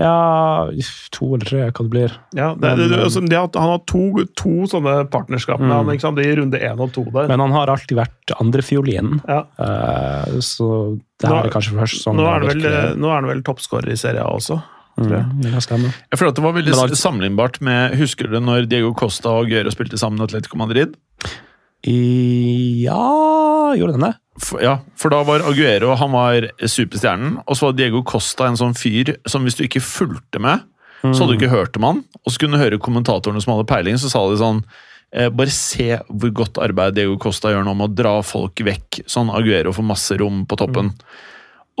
Ja, to eller tre, hva det blir. Ja, det, det, det, altså, de har, han har to, to sånne partnerskap med Mm. han, ikke sant? i runde én og to der. Men han har alltid vært andrefiolin, ja. Uh, så det Nå- er kanskje først sånn Nå er han vel, nå er han vel toppskårer i Serie A også. tror jeg. Mm, det. Jeg føler at det var veldig Men alt- sammenlignbart med Husker du når Diego Costa og Gøre spilte sammen i Atletico Madrid? I, ja Gjorde den det? For, ja, for da var Aguero han var superstjernen, og så var Diego Costa en sånn fyr som hvis du ikke fulgte med, så hadde du ikke hørt om han. Og så kunne du høre kommentatorene som hadde peiling, så sa de sånn eh, Bare se hvor godt arbeid Diego Costa gjør nå med å dra folk vekk. Sånn Aguero får masse rom på toppen.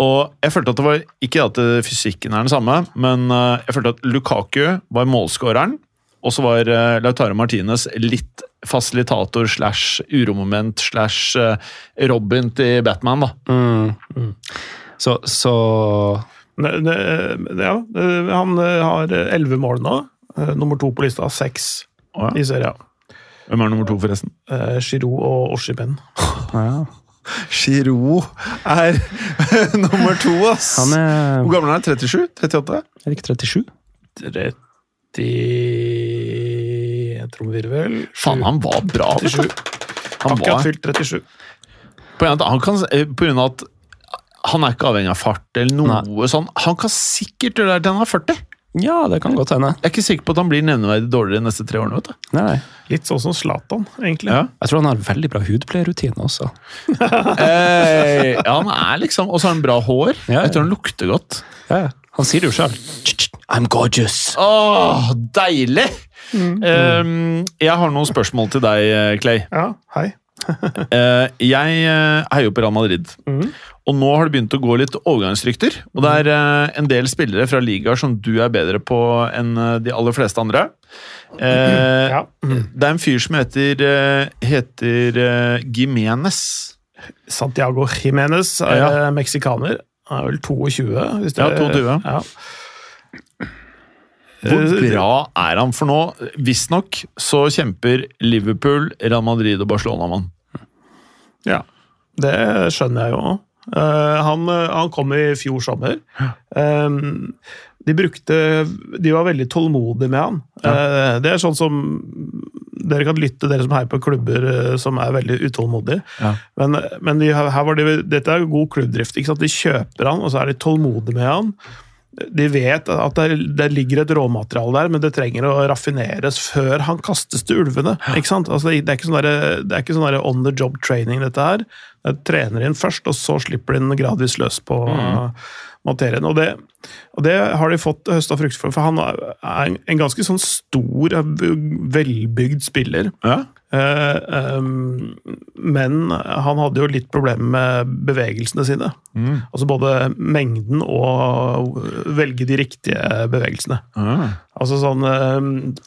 Og jeg følte at det var Ikke at fysikken er den samme, men eh, jeg følte at Lukaku var målskåreren. Og så var eh, Lautaro Martinez litt fasilitator slash uromoment slash eh, Robin til Batman, da. Mm. Mm. Så, så Ne, ne, ja, eh, han har elleve mål nå. Nummer to på lista seks oh, ja. i serien. Hvem er nummer to, forresten? Giroud og Oshimen. ja. Giroud er nummer to, ass! Han er Hvor gammel er han? 37? 38? Er det ikke 37? 30 Jeg tror vi vel Faen, han var bra! vet 37. du. Han Akkurat var, fylt 37. på grunn av han kan, eh, på grunn av at han er ikke avhengig av fart eller noe sånn. Han kan sikkert gjøre det til han er 40. Ja, det kan godt hende. Jeg er ikke sikker på at han blir nevneverdig dårligere de neste tre årene. vet du. Nei, nei. Litt sånn som Zlatan, egentlig. Ja. Jeg tror han har veldig bra hudpleierrutine også. Eh, ja, han er liksom Og så har han bra hår. Ja, ja. Jeg tror han lukter godt. Ja, ja. Han sier det jo sjøl. I'm gorgeous. Åh, deilig! Eh, jeg har noen spørsmål til deg, eh, Clay. Ja, hei. uh, jeg eh, heier jo på Real Madrid. Mm. Og nå har det begynt å gå litt overgangsrykter. Og det er uh, en del spillere fra ligaer som du er bedre på enn de aller fleste andre. Eh, Ja. Det er en fyr som heter, heter Gimenez. Santiago Jimenez er Ja. meksikaner. Han er vel 22? Hvis Ja, 22. Ja. Hvor Eh, bra er han for nå? Visstnok så kjemper Liverpool, Real Madrid og Barcelona mann. han. Ja, det skjønner jeg jo Uh, han, eh, han kom i fjor sommer. Um, de brukte De var veldig tålmodige med han. Ja. det er sånn som Dere kan lytte, dere som heier på klubber eh, som er veldig utålmodige. Ja. Men, men de, her var de, dette er god klubbdrift. Ikke sant? De kjøper han, og så er de tålmodige med han. De vet at det, det ligger et råmateriale der, men det trenger å raffineres før han kastes til ulvene. Ikke sant? Altså, det er ikke sånn der- det er ikke sånn der on the job training, dette her. De trener inn først, og så slipper de den gradvis løs på uh, materien. Og det, og det har de fått høsta frukter for, for han er en, ganske sånn stor, velbygd spiller. Ja. Eh, um, men han hadde jo litt problemer med bevegelsene sine. Mm. Altså både mengden og velge de riktige bevegelsene. Ah. Altså sånn eh,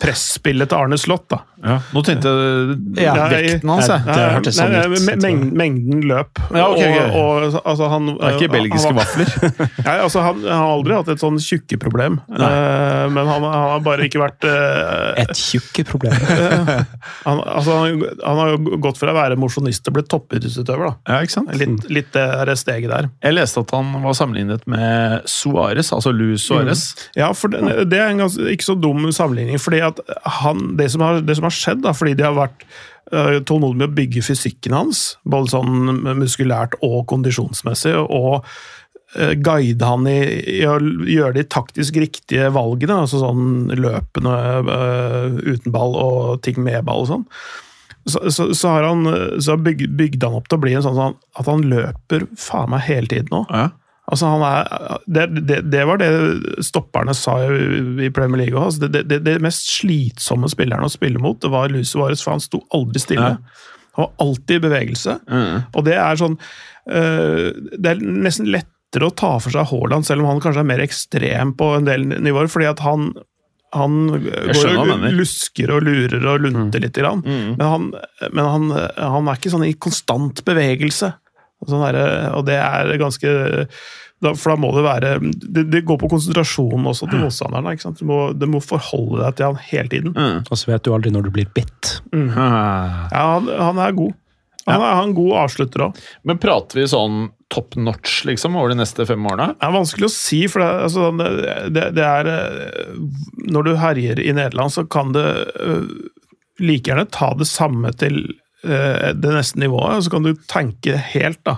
presspillet til Arne Slott, da. Ja. Nå tenkte jeg Ja, Nei, vekten hans, jeg. det hørtes sånn Nei, ut, meng- Mengden løp. Ja, ok, ok. Og, og, altså, han, Det er ikke belgiske han vafler. Nei, altså, han, han har aldri hatt et sånn tjukkeproblem. Uh, men han, han har bare ikke vært eh, Et tjukkeproblem. han, altså, han, han har jo gått fra å være mosjonist til å bli toppidrettsutøver. da. Ja, ikke sant? Litt, litt det der steget der. Jeg leste at han var sammenlignet med Suárez, altså Luis Suárez. Ja, for det, det er en ganske, ikke så dum sammenligning. fordi han, det, som har, det som har skjedd, da, fordi de har vært uh, tålmodige med å bygge fysikken hans, både sånn muskulært og kondisjonsmessig, og uh, guide han i, i å gjøre de taktisk riktige valgene, altså sånn løpende uh, uten ball og ting med ball og sånn. Så, så, så har han så har bygd, bygd han opp til å bli en sånn sånn at han løper faen meg hele tiden nå. Ja. Altså han er, det, det, det var det stopperne sa i Premier League òg. Altså det, det, mest slitsomme spilleren å spille mot, det var Lucy Vares, for han sto aldri stille. Ja. Han var alltid i bevegelse. Mm. Og det er sånn øh, Det er nesten lettere å ta for seg Haaland, selv om han kanskje er mer ekstrem på en del nivåer, fordi at han han går og lusker og lurer og lunter litt. Grann. Mm. Men, han, men han, han er ikke sånn i konstant bevegelse. Sånn derre- og det er ganske da, For da må det være Det, det går på konsentrasjonen også til motstanderen. Ikke sant? Du må, du må forholde deg til han hele tiden. Mm. Og så vet du aldri når du blir bitt. Mm. Ja, han, han er god. Han er han er en god avslutter òg. Men prater vi sånn top notch liksom, over de neste fem årene? Det er vanskelig å si, for det, altså, det, det, det er eh, Når du herjer i Nederland, så kan det øh, like gjerne ta det samme til det neste nivået, og så kan du tenke helt, da.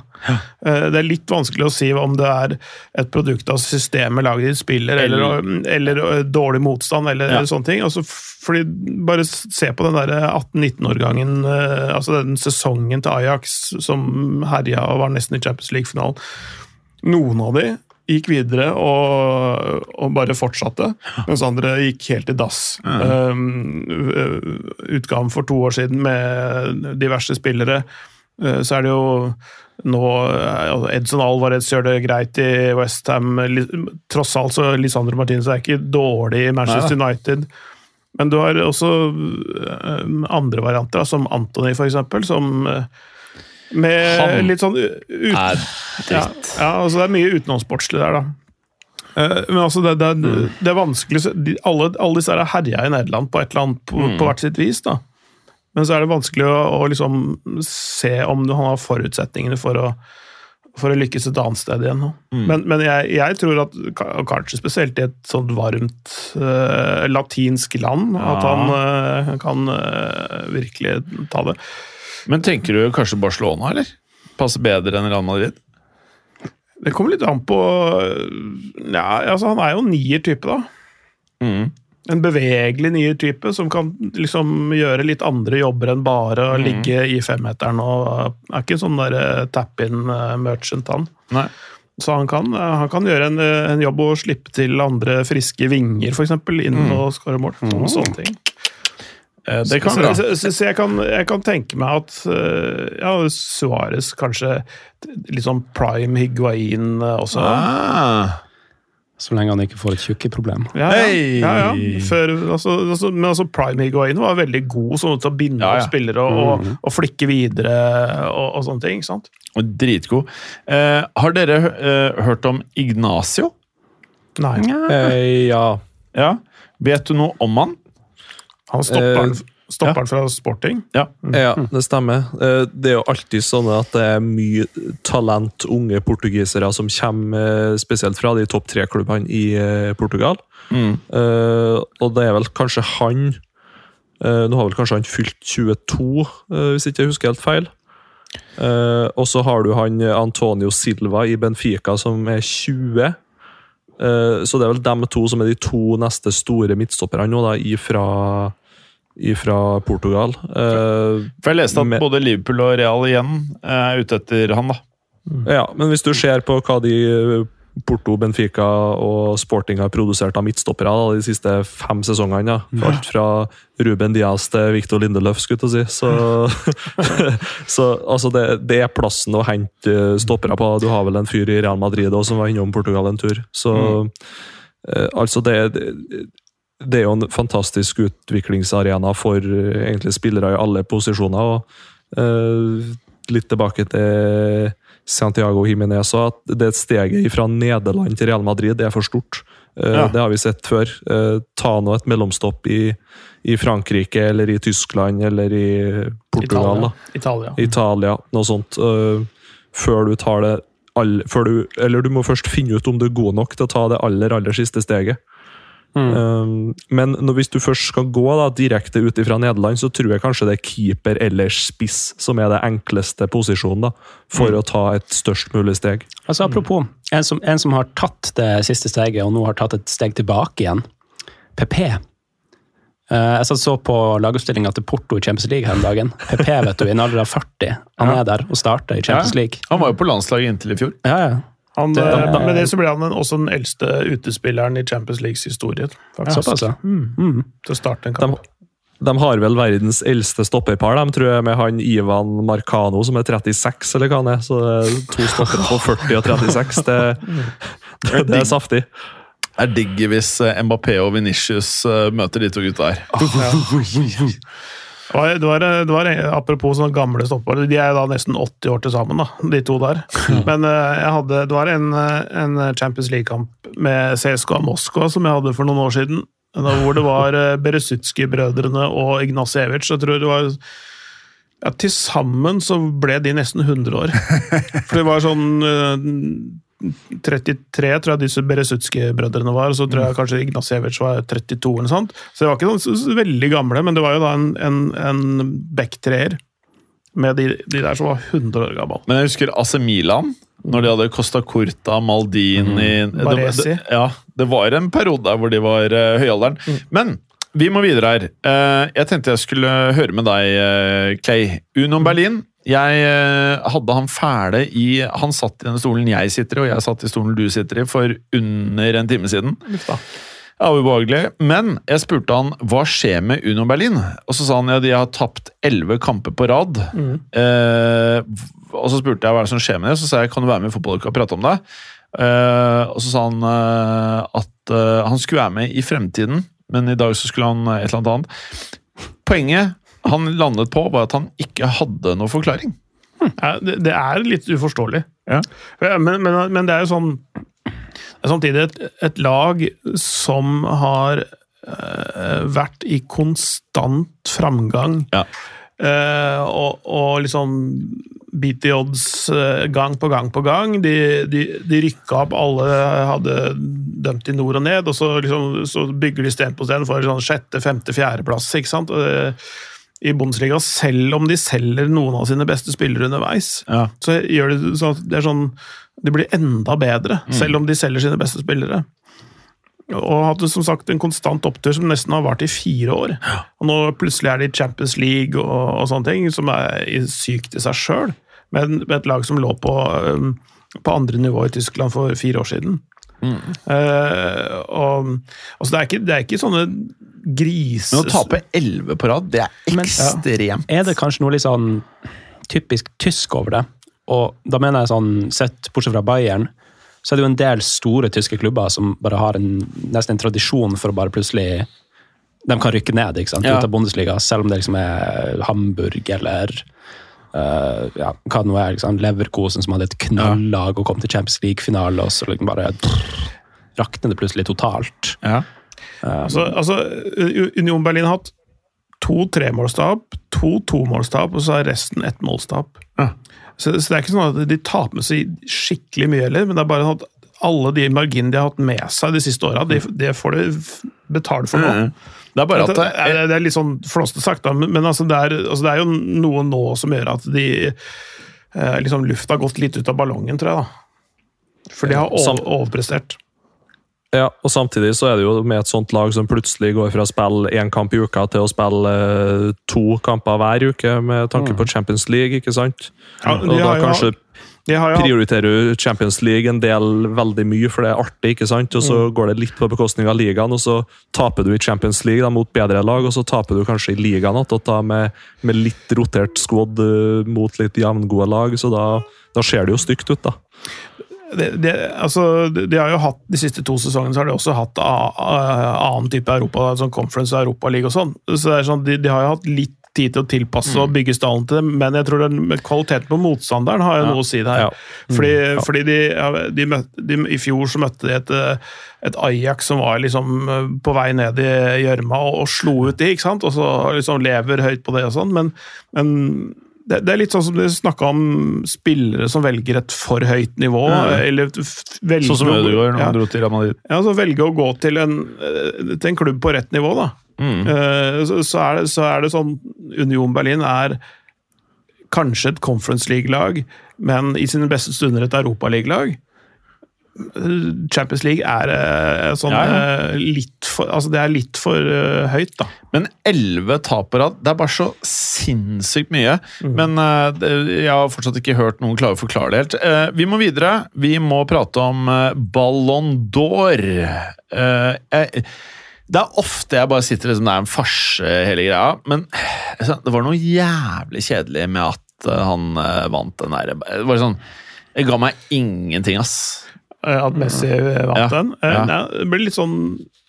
Eh, Det er litt vanskelig å si om det er et produkt av systemet laget ditt spiller, eller, eller, øh, dårlig motstand, eller, Ja. sånne ting. Altså, fordi Bare se på den der 18-19-årgangen, øh, altså den sesongen til Ajax som herja og var nesten i Champions League-finalen. Noen av de gikk videre og, og bare fortsatte, mens andre gikk helt i dass. Um, utgaven for to år siden med diverse spillere, uh, så er det jo nå uh, Edson Alvarez gjør det greit i Westham. Tross alt så Lisandro Martinez er ikke dårlig i Manchester United. Men du har også andre varianter, som Anthony, eksempel, som med Han litt sånn ut, Er ja, ja, altså det er mye utenomsportslig der, da. Eh, Men altså, det, det, det er vanskelig alle, alle disse er herja i Nederland på et eller annet på, på hvert sitt vis. da. Men så er det vanskelig å, å liksom se om han har forutsetningene for å, for å lykkes et annet sted igjen. Mm. Men, men jeg, jeg tror at kanskje spesielt i et sånt varmt uh, latinsk land, at han uh, kan uh, virkelig ta det. Men tenker du kanskje Barcelona, eller? Passer bedre enn Real Madrid? Det kommer litt an på ja, altså Han er jo nier-type, da. Mm. En bevegelig nier-type som kan liksom gjøre litt andre jobber enn bare å ligge i femmeteren. og Er ikke en sånn der tap-in-merchant, han. Nei. Så han kan, han kan gjøre en, en jobb og slippe til andre friske vinger, f.eks., inn og skåre mål. Mm. sånne ting. Eh, Det kan så, så, så, jeg, kan, jeg kan tenke meg at uh, ja, Suárez kanskje litt sånn prime Higuain uh, også. Ah. Så lenge han ikke får et tjukkeproblem. Ja, ja, ja, ja. Før, altså, altså, men altså Prime Higuain var veldig god sånn til å binde Ja, ja. opp spillere og, og, og flikke videre og, og sånne ting. ikke sant? Og Dritgod. Eh, har dere eh, hørt om Ignacio? Nei. Eh, ja. Ja. Vet du noe om han? Han stopper Eh, den stopper ja. fra sporting. Ja. Ja, det stemmer. Eh, Det er jo alltid sånn at det er mye talent, unge portugisere, som kommer eh, spesielt fra de topp tre-klubbene i eh, Portugal. Mm. Eh, Og det er vel kanskje han eh, Nå har vel kanskje han fylt 22, eh, hvis ikke jeg husker helt feil. Eh, Og så har du han Antonio Silva i Benfica, som er 20. Eh, Så det er vel dem to som er de to neste store midtstopperne nå, da, ifra, ifra Portugal. Uh, For jeg leste at med, både Liverpool og Real igjen er ute etter han, da. Ja, men hvis du ser på hva de eh, Porto, Benfica og Sporting har produsert av midtstoppere de siste fem sesongene, ja. alt fra Ruben Diaz til Victor Lindeløf, skulle jeg si. Så, så altså det, det er plassen å hente eh, stoppere på. Du har vel en fyr i Real Madrid også, som var innom Portugal en tur. Så mm. altså det, det det er jo en fantastisk utviklingsarena for eh, egentlig spillere i alle posisjoner. og eh, Litt tilbake til Santiago Jimenez og at det steget fra Nederland til Real Madrid det er for stort. Eh, Ja. Det har vi sett før. Eh, ta nå et mellomstopp i, i Frankrike eller i Tyskland eller i Portugal. Italia. Italia. Italia, noe sånt. øh, før du tar det all, du, Eller du må først finne ut om du er god nok til å ta det aller, aller siste steget. Um, men når, hvis du først skal gå da, direkte ut fra Nederland, så tror jeg kanskje det er keeper eller spiss som er det enkleste posisjonen da, for å ta et størst mulig steg. Altså Apropos, en som, en som har tatt det siste steget, og nå har tatt et steg tilbake igjen. PP. Eh, jeg så på lagoppstillinga til Porto i Champions League her om dagen. PP vet du, i en alder av 40. Han er der og starter i Champions Ja. League. Han var jo på landslaget inntil i fjor. Ja, ja. Han, Det- da, med det så ble han også den eldste utespilleren i Champions Leagues historie. faktisk. Ja. Mm. Til å starte en De, kamp. de har vel verdens eldste stopperpar, de, tror jeg, med han Ivan Marcano som er 36, eller hva han er. Så to stoppere på 40 og 36. Det, det, det er saftig. jeg er digg hvis eh, Mbappé og Venitius møter de to gutta her. Oh, var, det var, det var, apropos sånne gamle stoppere, de er da nesten 80 år til sammen, da, de to der. Men eh, jeg hadde, det var en, eh, en Champions League-kamp med CSKA Moskva som jeg hadde for noen år siden. Hvor det var eh, Beresutskij-brødrene og Ignasjevic. Jeg tror det var ja, Til sammen så ble de nesten 100 år. For det var sånn 33, tror jeg disse Beresutskij-brødrene var. og Så tror jeg kanskje Ignasjevitsj var 32. eller sånt. Så det var ikke sånn så, så veldig gamle, men det var jo da en, en, en backtreer med de, de der som var 100 år gammel. Men jeg husker AC Milan, når de hadde Costa Curta, Maldini det, Baresi. det, ja, det var en periode der hvor de var uh, høyalderen. Men vi må videre her. Uh, jeg tenkte jeg skulle høre med deg, uh, Clay. Uno Berlin. Jeg eh, hadde han fæle i Han satt i den stolen jeg sitter i, og jeg satt i stolen du sitter i, for under en time siden. Da. Ja, ubehagelig. Men jeg spurte han hva skjer med Uno Berlin. Og så sa han ja, de har tapt elleve kamper på rad. Eh, og så spurte jeg hva er det som skjer med det. Så sa jeg kan du være med i fotballuka og prate om det. Eh, og så sa han eh, at eh, han skulle være med i fremtiden, men i dag så skulle han eh, et eller annet annet. Poenget han landet på, var at han ikke hadde noen forklaring. Ja, det, det er litt uforståelig. Ja. Men, men, men det er jo sånn det er samtidig et, et lag som har øh, vært i konstant framgang. Ja. Øh, og, og liksom beat the odds eh, gang på gang på gang. De, de, de rykka opp, alle hadde dømt i nord og ned, og så, liksom, så bygger de sten på sten for sånn sjette, femte, fjerdeplass. ikke sant? Og det- I Bundesliga, selv om de selger noen av sine beste spillere underveis, Ja. så gjør det sånn at det er sånn De blir enda bedre, selv om de selger sine beste spillere. Og hadde som sagt en konstant opptur som nesten har vart i fire år. Og nå plutselig er de i Champions League og, og sånne ting, som er sykt i seg sjøl. Med, med et lag som lå på, um, på andre nivå i Tyskland for fire år siden. Eh, og, altså det, er ikke, det er ikke sånne grise... Men å tape elleve på rad, det er Men- ekstremt. Er det kanskje noe litt sånn typisk tysk over det? Og da mener jeg sånn, sett bortsett fra Bayern, så er det jo en del store tyske klubber som bare har en, nesten en tradisjon for å bare plutselig De kan rykke ned ikke sant, Ja. ut av Bundesliga, selv om det liksom er Hamburg eller uh, ja, hva det nå er. Liksom, Leverkosen som hadde et knallag og kom til Champions League-finale, og så liksom bare rakner det plutselig totalt. Ja. Altså, altså, Union Berlin har hatt to tremålstap, to tomålstap, og så er resten ett målstap. Ja. Så, så det er ikke sånn at de taper med seg skikkelig mye heller, men det er bare at alle de marginene de har hatt med seg de siste åra, det, de får de betalt betale for nå. Mm. Det er bare at det, det, er, det er litt sånn flåste sagt, men, men altså det, er, altså det er jo noe nå som gjør at de eh, liksom Lufta har gått litt ut av ballongen, tror jeg. da. For de har over, overprestert. Ja, og Samtidig så er det jo med et sånt lag som plutselig går fra å spille én kamp i uka til å spille eh, to kamper hver uke, med tanke på Champions League. ikke sant? Ja, og da kanskje prioriterer du Champions League en del veldig mye, for det er artig, ikke sant? Og så Mm. går det litt på bekostning av ligaen, og så taper du i Champions League da, mot bedre lag, og så taper du kanskje i ligaen igjen, med, med litt rotert squad eh, mot litt jevngode lag, så da, da ser det jo stygt ut, da. Det, det, altså, de har jo hatt, De siste to sesongene så har de også hatt a, a, annen type Europa, sånn Conference og Europaliga og sånn. Så det er sånn, de, de har jo hatt litt tid til å tilpasse og bygge stallen til det, men jeg tror den kvaliteten på motstanderen har jo noe å si der. Ja. Fordi, fordi de, ja, de, møtte, de I fjor så møtte de et, et Ajax som var liksom eh, på vei ned i gjørma og, og slo ut de, ikke sant? og så liksom lever høyt på det og sånn, men, men det, det er litt sånn som du snakka om spillere som velger et for høyt nivå. Ja. eller velger Sånn som Ødegaard når ja, han dro til Real Madrid. ja, så velge å gå til en, eh, til en klubb på rett nivå, da. Mm. Eh, Så, så, er det, så er det sånn Union Berlin er kanskje et Conference League-lag, men i sine beste stunder et Europaliga-lag. Eh, Champions League er eh, sånn Ja, ja. eh, litt for Altså, det er litt for eh, høyt, da. Men elleve tap på rad, det er bare så sinnssykt mye. Men eh, det, jeg har fortsatt ikke hørt noen klare å forklare det helt. Vi må videre. Vi må prate om Ballon d'Or. Det er ofte jeg bare sitter liksom, det er en farse, hele greia. Men altså, det var noe jævlig kjedelig med at han vant den der. Det var sånn Det ga meg ingenting, ass. Eh, At Messi vant Ja, den. Eh, ja. det blir litt sånn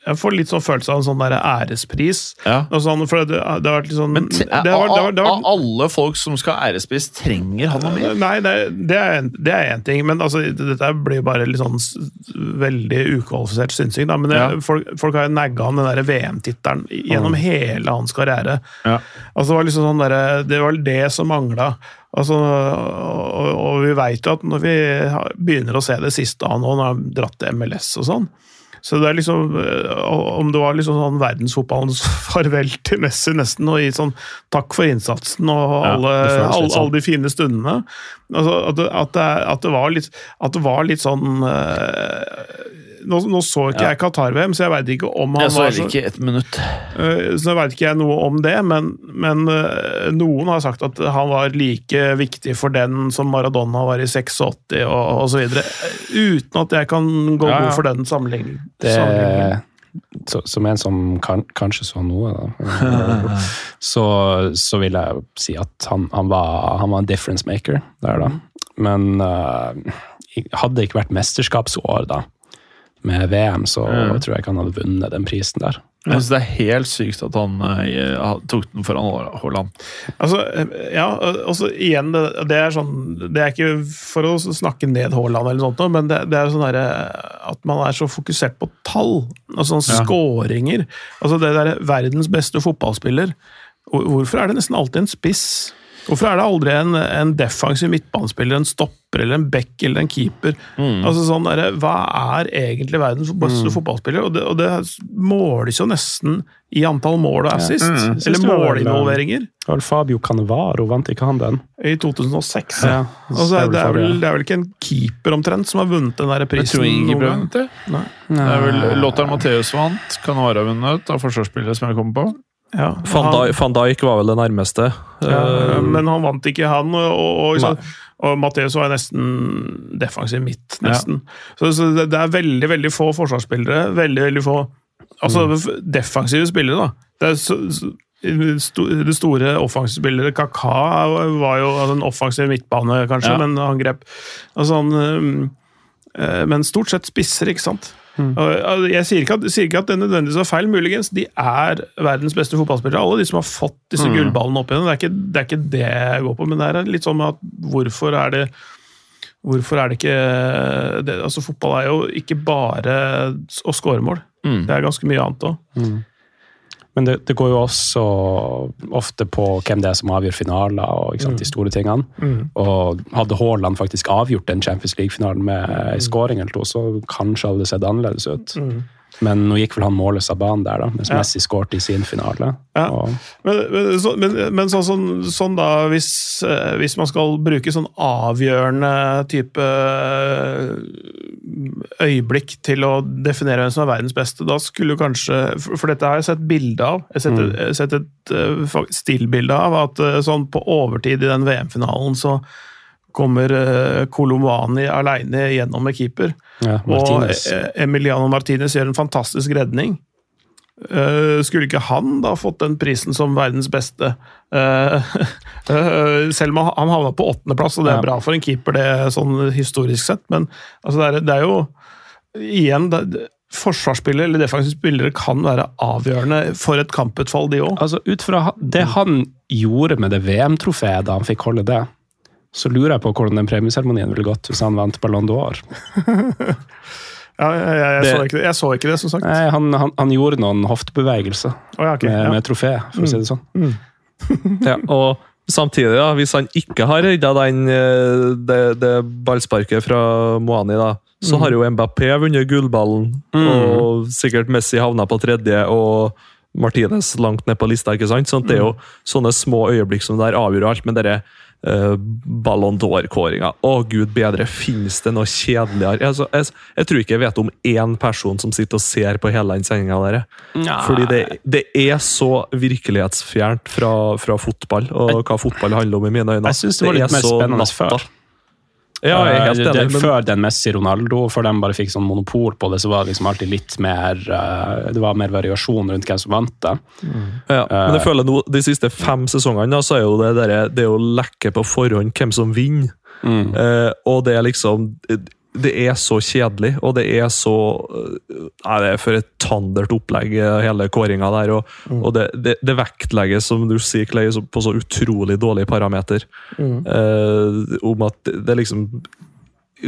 jeg får litt sånn følelse av en sånn der ærespris. Ja. Sånn, for det, det har vært litt sånn Men det har, det har, vært- har, av alle folk som skal ha ærespris, trenger han noe mer? Nei, det, det er en- én ting, men altså, dette blir bare litt sånn veldig ukvalifisert synsing. Da. Men Ja. folk, folk har nagga han den der VM-tittelen gjennom hele hans karriere. Ja. Altså, det var liksom sånn der, det var det som mangla. Altså, og, og vi veit jo at når vi begynner å se det siste av nå, når han har dratt til MLS og sånn så det er liksom, øh, Om det var liksom sånn verdensfotballens farvel til Messi, nesten, og gi sånn takk for innsatsen og alle, ja, alle, sånn. alle de fine stundene. Altså, at, det, at, det, at, det var litt, at det var litt sånn øh, nå, nå så ikke Ja. jeg Qatar-VM, så jeg veit ikke om han Jeg så var heller så ikke et minutt. Eh, Så veit ikke jeg noe om det, men, men eh, noen har sagt at han var like viktig for den som Maradona var i 86 og osv. Uten at jeg kan gå Ja, ja. god for den sammenligningen. Det, så, som en som kan, kanskje så noe, da, så, så vil jeg si at han, han, var, han var en difference maker der, da. Men uh, hadde det ikke vært mesterskapsår da, med VM, så Mm. tror jeg ikke han hadde vunnet den prisen der. Jeg synes Det er helt sykt at han uh, tok den foran Haaland. Altså, eh, ja, altså igjen, det, det er sånn Det er ikke for å snakke ned Haaland, eller sånt, men det, det er sånn der, at man er så fokusert på tall. Altså sånne Ja. skåringer. Altså det der, verdens beste fotballspiller. Hvorfor er det nesten alltid en spiss? Hvorfor er det aldri en, en defensiv midtbanespiller, en stopper eller en back eller en keeper? Altså sånn der, Hva er egentlig verdens beste fotballspiller? Og det, og det måles jo nesten i antall mål og assist. Mm. Eller målinvolveringer. Vel Fabio Canevaro vant ikke han den? I 2006. Ja, Altså, det er vel det, er vel, ikke en keeper omtrent som har vunnet den der Jeg tror ingen noen har gang. vunnet det. Nei. Det er vel Lothar Matheus vant, Canavara vunnet av forsvarsspillere som jeg kommer på. Ja, Van han- Dijk, Van Dijk var vel det nærmeste. ja, Eh, men han vant ikke, han. Og, og, og, og Matheus var nesten defensiv midt, nesten. Så, så det, det er veldig veldig få forsvarsspillere. Veldig, veldig få Altså mm. defensive spillere, da. Det er så, så, det store offensivspillere Kaka var jo altså, en offensiv midtbane, kanskje, Ja. men han grep altså, han, um, eh, Men stort sett spisser, ikke sant? Og, altså, Jeg sier ikke, at, sier ikke at det nødvendigvis er feil, muligens. De er verdens beste fotballspillere. Alle de som har fått disse gullballene opp igjen. Det er, ikke, det er ikke det jeg går på, men det er litt sånn at hvorfor er det Hvorfor er det ikke det, altså Fotball er jo ikke bare å skåre mål. Mm. Det er ganske mye annet òg. Men det, det går jo også ofte på hvem det er som avgjør finaler og sant, de store tingene. Og hadde Haaland faktisk avgjort den Champions League-finalen med en scoring eller to, så kanskje hadde det sett annerledes ut. Men nå gikk vel han målløs av banen der, da, mens Ja. Messi skåret i sin finale. Ja. Men, men, så, men, men sånn, sånn, sånn da, hvis, eh, hvis man skal bruke sånn avgjørende type eh, øyeblikk til å definere hvem som er verdens beste, da skulle kanskje For, dette har jeg sett bilde av. Jeg har sett, mm. sett et eh, stillbilde av at sånn på overtid i den VM-finalen så kommer uh, Kolomani aleine gjennom med keeper. ja, Og eh, Emiliano Martinez gjør en fantastisk redning. Eh, skulle ikke han da fått den prisen som verdens beste? Eh, eh, selv om han- havna på åttendeplass, og det er bra for en keeper, det sånn historisk sett, men altså, det, er, det er jo Igjen, det, forsvarsspillere eller defensive spillere kan være avgjørende for et kamputfall, de òg. Altså, Ut fra det han gjorde med det VM-trofeet da han fikk holde det, så lurer jeg på hvordan den premieseremonien ville gått hvis han vant Ballon d'Or. Ja, jeg, jeg, jeg, Det- så ikke det. jeg så ikke det, som sagt. Nei, han, han, han gjorde noen hoftebevegelser oh, ja, okay, med, ja. med trofé, for å si det sånn. Ja, og samtidig, da, hvis han ikke har redda den, eh, det, det ballsparket fra Moani, da, så har jo Mbappé vunnet gullballen, og sikkert Messi havna på tredje, og Martinez langt ned på lista. ikke sant? Sånn, det er jo sånne små øyeblikk som der avgjør alt, men dere uh, Ballon d'Or-kåringa Å, gud bedre, finnes det noe kjedeligere? Altså, jeg, jeg tror ikke jeg vet om én person som sitter og ser på hele den sendinga der. jeg. Fordi det, det er så virkelighetsfjernt fra, fra fotball, og hva fotball handler om i mine øyne. Jeg synes det var litt er mer spennende før. Ja, jeg er helt enig, det. Men, Før den Messi-Ronaldo, før de bare fikk sånn monopol på det, så var det liksom alltid litt mer eh, Det var mer variasjon rundt hvem som vant det. ja, men jeg føler nå, de siste fem sesongene så er jo det, der, det er jo lekke på forhånd hvem som vinner. Mm. Eh, og det er liksom eh, det er så kjedelig, og det er så øh, Nei, det er for et tandert opplegg, øh, hele kåringa der. Og, og det, det, det vektlegges, som du sier, Clay, på så utrolig dårlig parameter. Eh, om at det, det liksom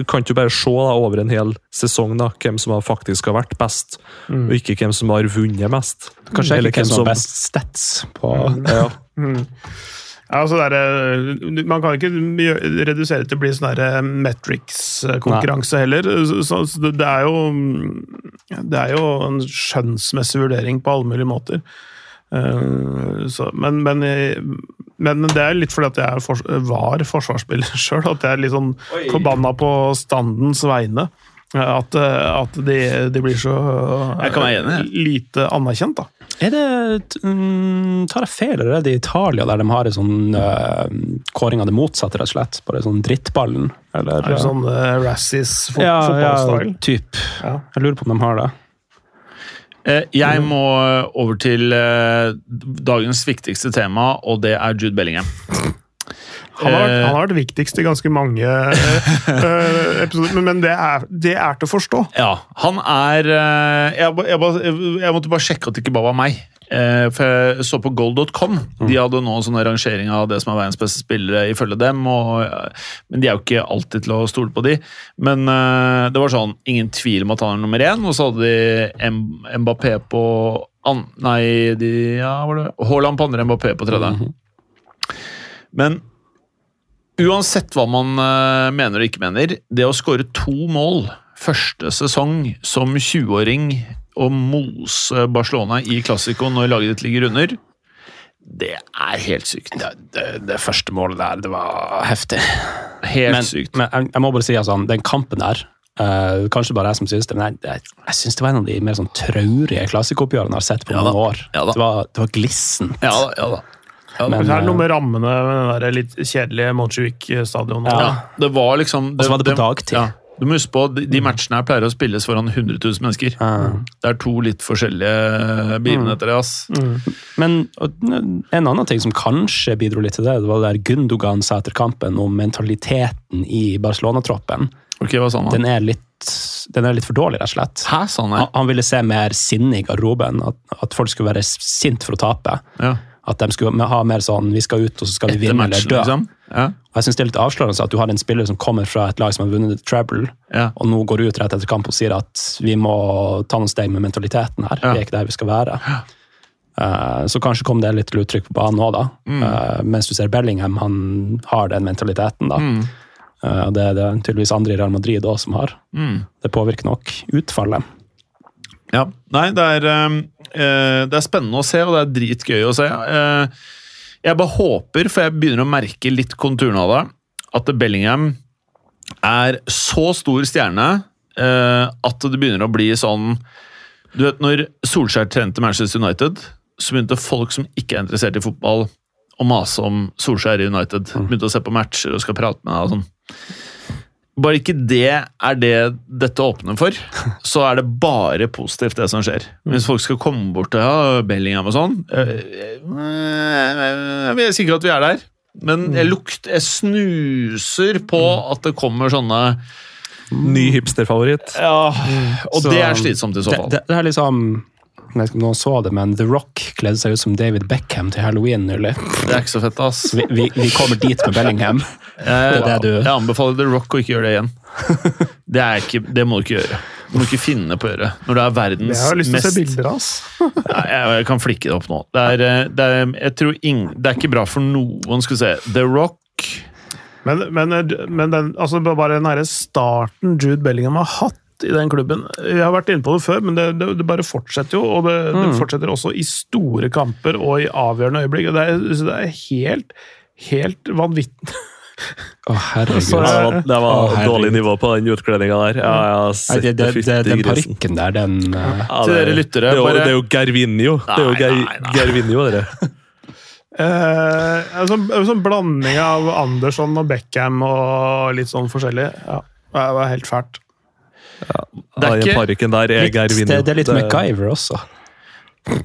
kan ikke bare se da, over en hel sesong da, hvem som har faktisk har vært best, og ikke hvem som har vunnet mest. Kanskje Eller ikke hvem som har best stats på Ja. Ja, altså det er, eh, man kan ikke redusere det til å bli sånn der, eh, Metrics-konkurranse heller. Så, så det er jo Det er jo en skjønnsmessig vurdering på alle mulige måter. Eh, så, men, men, men det er litt fordi at jeg for, var forsvarsspiller sjøl, at jeg er litt sånn forbanna på standens vegne. At, at de, de blir så lite anerkjent, da. Er det mm, Tar jeg feil, eller er det i Italia der de har en sånn uh, kåring av det motsatte, rett og slett? Bare sånn drittballen? Eller, Er det sånn uh, Razzies fot ja, ja, fotballstyle? typ. Ja. Jeg lurer på om de har det. Eh, Jeg må over til eh, dagens viktigste tema, og det er Jude Bellingham. Han har, vært, Eh. han har vært viktigst i ganske mange uh, episoder, men, men det, er, det er til å forstå. Ja, han er jeg, jeg, jeg måtte bare sjekke at det ikke bare var meg. For jeg så på gold.com. De hadde nå sånn rangering av det som er verdens beste spillere ifølge dem. Og, men de er jo ikke alltid til å stole på de. Men det var sånn, ingen tvil om at han er nummer én. Og så hadde de Mbappé på an, Nei, de, ja, var det Haaland på andre, Mbappé på tredje. Men uansett hva man eh, mener og ikke mener, det å skåre to mål første sesong som 20-åring og mose Barcelona i Classico når laget ditt ligger under, det er helt sykt. Det, det, det første målet der, det var heftig. Helt Men, sykt. men jeg, jeg må bare si altså, den kampen der uh, Kanskje bare jeg som synes det, men jeg, jeg, jeg synes det var en av de mer sånn traurige klassikoppgjørene jeg har sett på Ja da, år. ja det, var, det var glissent. Ja da, ja da. Ja, da. Men, så er det noe eh, med rammene med den der litt kjedelige Montjuic-stadionet. Ja. det var liksom Og så var det på dagtid. Ja, du må huske på, de, matchene her pleier å spilles foran 100 000 mennesker. Mm. Det er to litt forskjellige begivenheter. ass. Men og, en annen ting som kanskje bidro litt til det, det var det der Gundogan sa etter kampen om mentaliteten i Barcelona-troppen. Ok, hva sa han? Den, er litt- den er litt for dårlig, rett og slett. Hæ, sa han Han, han ville se mer sinne i garderoben. At, at folk skulle være sint for å tape. Ja. At de skulle ha mer sånn vi skal ut og så skal vi Etter vinne matchen, eller dø. liksom? Ja. Og jeg synes Det er litt avslørende at du har en spiller som kommer fra et lag som har vunnet treble, Ja. og nå går ut rett etter kamp og sier at vi må ta noen steg med mentaliteten her. Ja. Vi er ikke der vi skal være. Uh, så kanskje kom det litt til uttrykk på banen òg, da. Mm. Uh, mens du ser Bellingham, han har den mentaliteten, da. Mm. Uh, det er det tydeligvis andre i Real Madrid òg som har. Mm. Det påvirker nok utfallet. Ja, nei, det er, eh, eh, det er spennende å se, og det er dritgøy å se. Eh, jeg bare håper, for jeg begynner å merke litt konturene av det, at Bellingham er så stor stjerne eh, at det begynner å bli sånn Du vet, når Solskjær trente Manchester United, så begynte folk som ikke er interessert i fotball, å mase om Solskjær i United. Begynte å se på matcher og skal prate med deg og sånn. Bare ikke det er det dette åpner for, så er det bare positivt, det som skjer. Hvis folk skal komme bort til ja, Bellingham og sånn eh, eh, Vi er sikre at vi er der, men jeg, lukter, jeg snuser på at det kommer sånne Ny hipsterfavoritt. Ja, og Så, det er slitsomt i så Det, fall. det, det er liksom jeg vet ikke om noen så det, men The Rock kledde seg ut som David Beckham til halloween nylig. Det er ikke så fett, ass. Vi, vi, vi kommer dit med Bellingham. Jeg, det du- jeg anbefaler The Rock å ikke gjøre det igjen. Det, er ikke, det må du ikke gjøre. Du må ikke finne på å gjøre. Når det er verdens mest Jeg har lyst til å se bilder av oss. Nei, jeg, jeg kan flikke det opp nå. Det er, eh, det er, jeg tror ing, det er ikke bra for noen. Skal vi se The Rock Men, men, men den, altså bare den herre starten Jude Bellingham har hatt i den klubben Jeg har vært inne på det før, men det, det, det bare fortsetter jo. Og det, det fortsetter også i store kamper og i avgjørende øyeblikk. og Det er, det er helt, helt vanvittig. Å, herregud. Så- Det var, det var oh, herregud. dårlig nivå på den utkledninga der. Ja, ja, Nei, det, det, det, den parykken der, den eh, Ja, Til dere lyttere, Det er jo, bare- det er jo Gervinho. Det er jo Ger. Gervinho, dere. Eh, en, sånn, sånn blanding av Andersson og Beckham og litt sånn forskjellig. Ja, det var helt fælt. Det er ikke- der jeg litt, Gervinho. det, det er litt MacGyver også.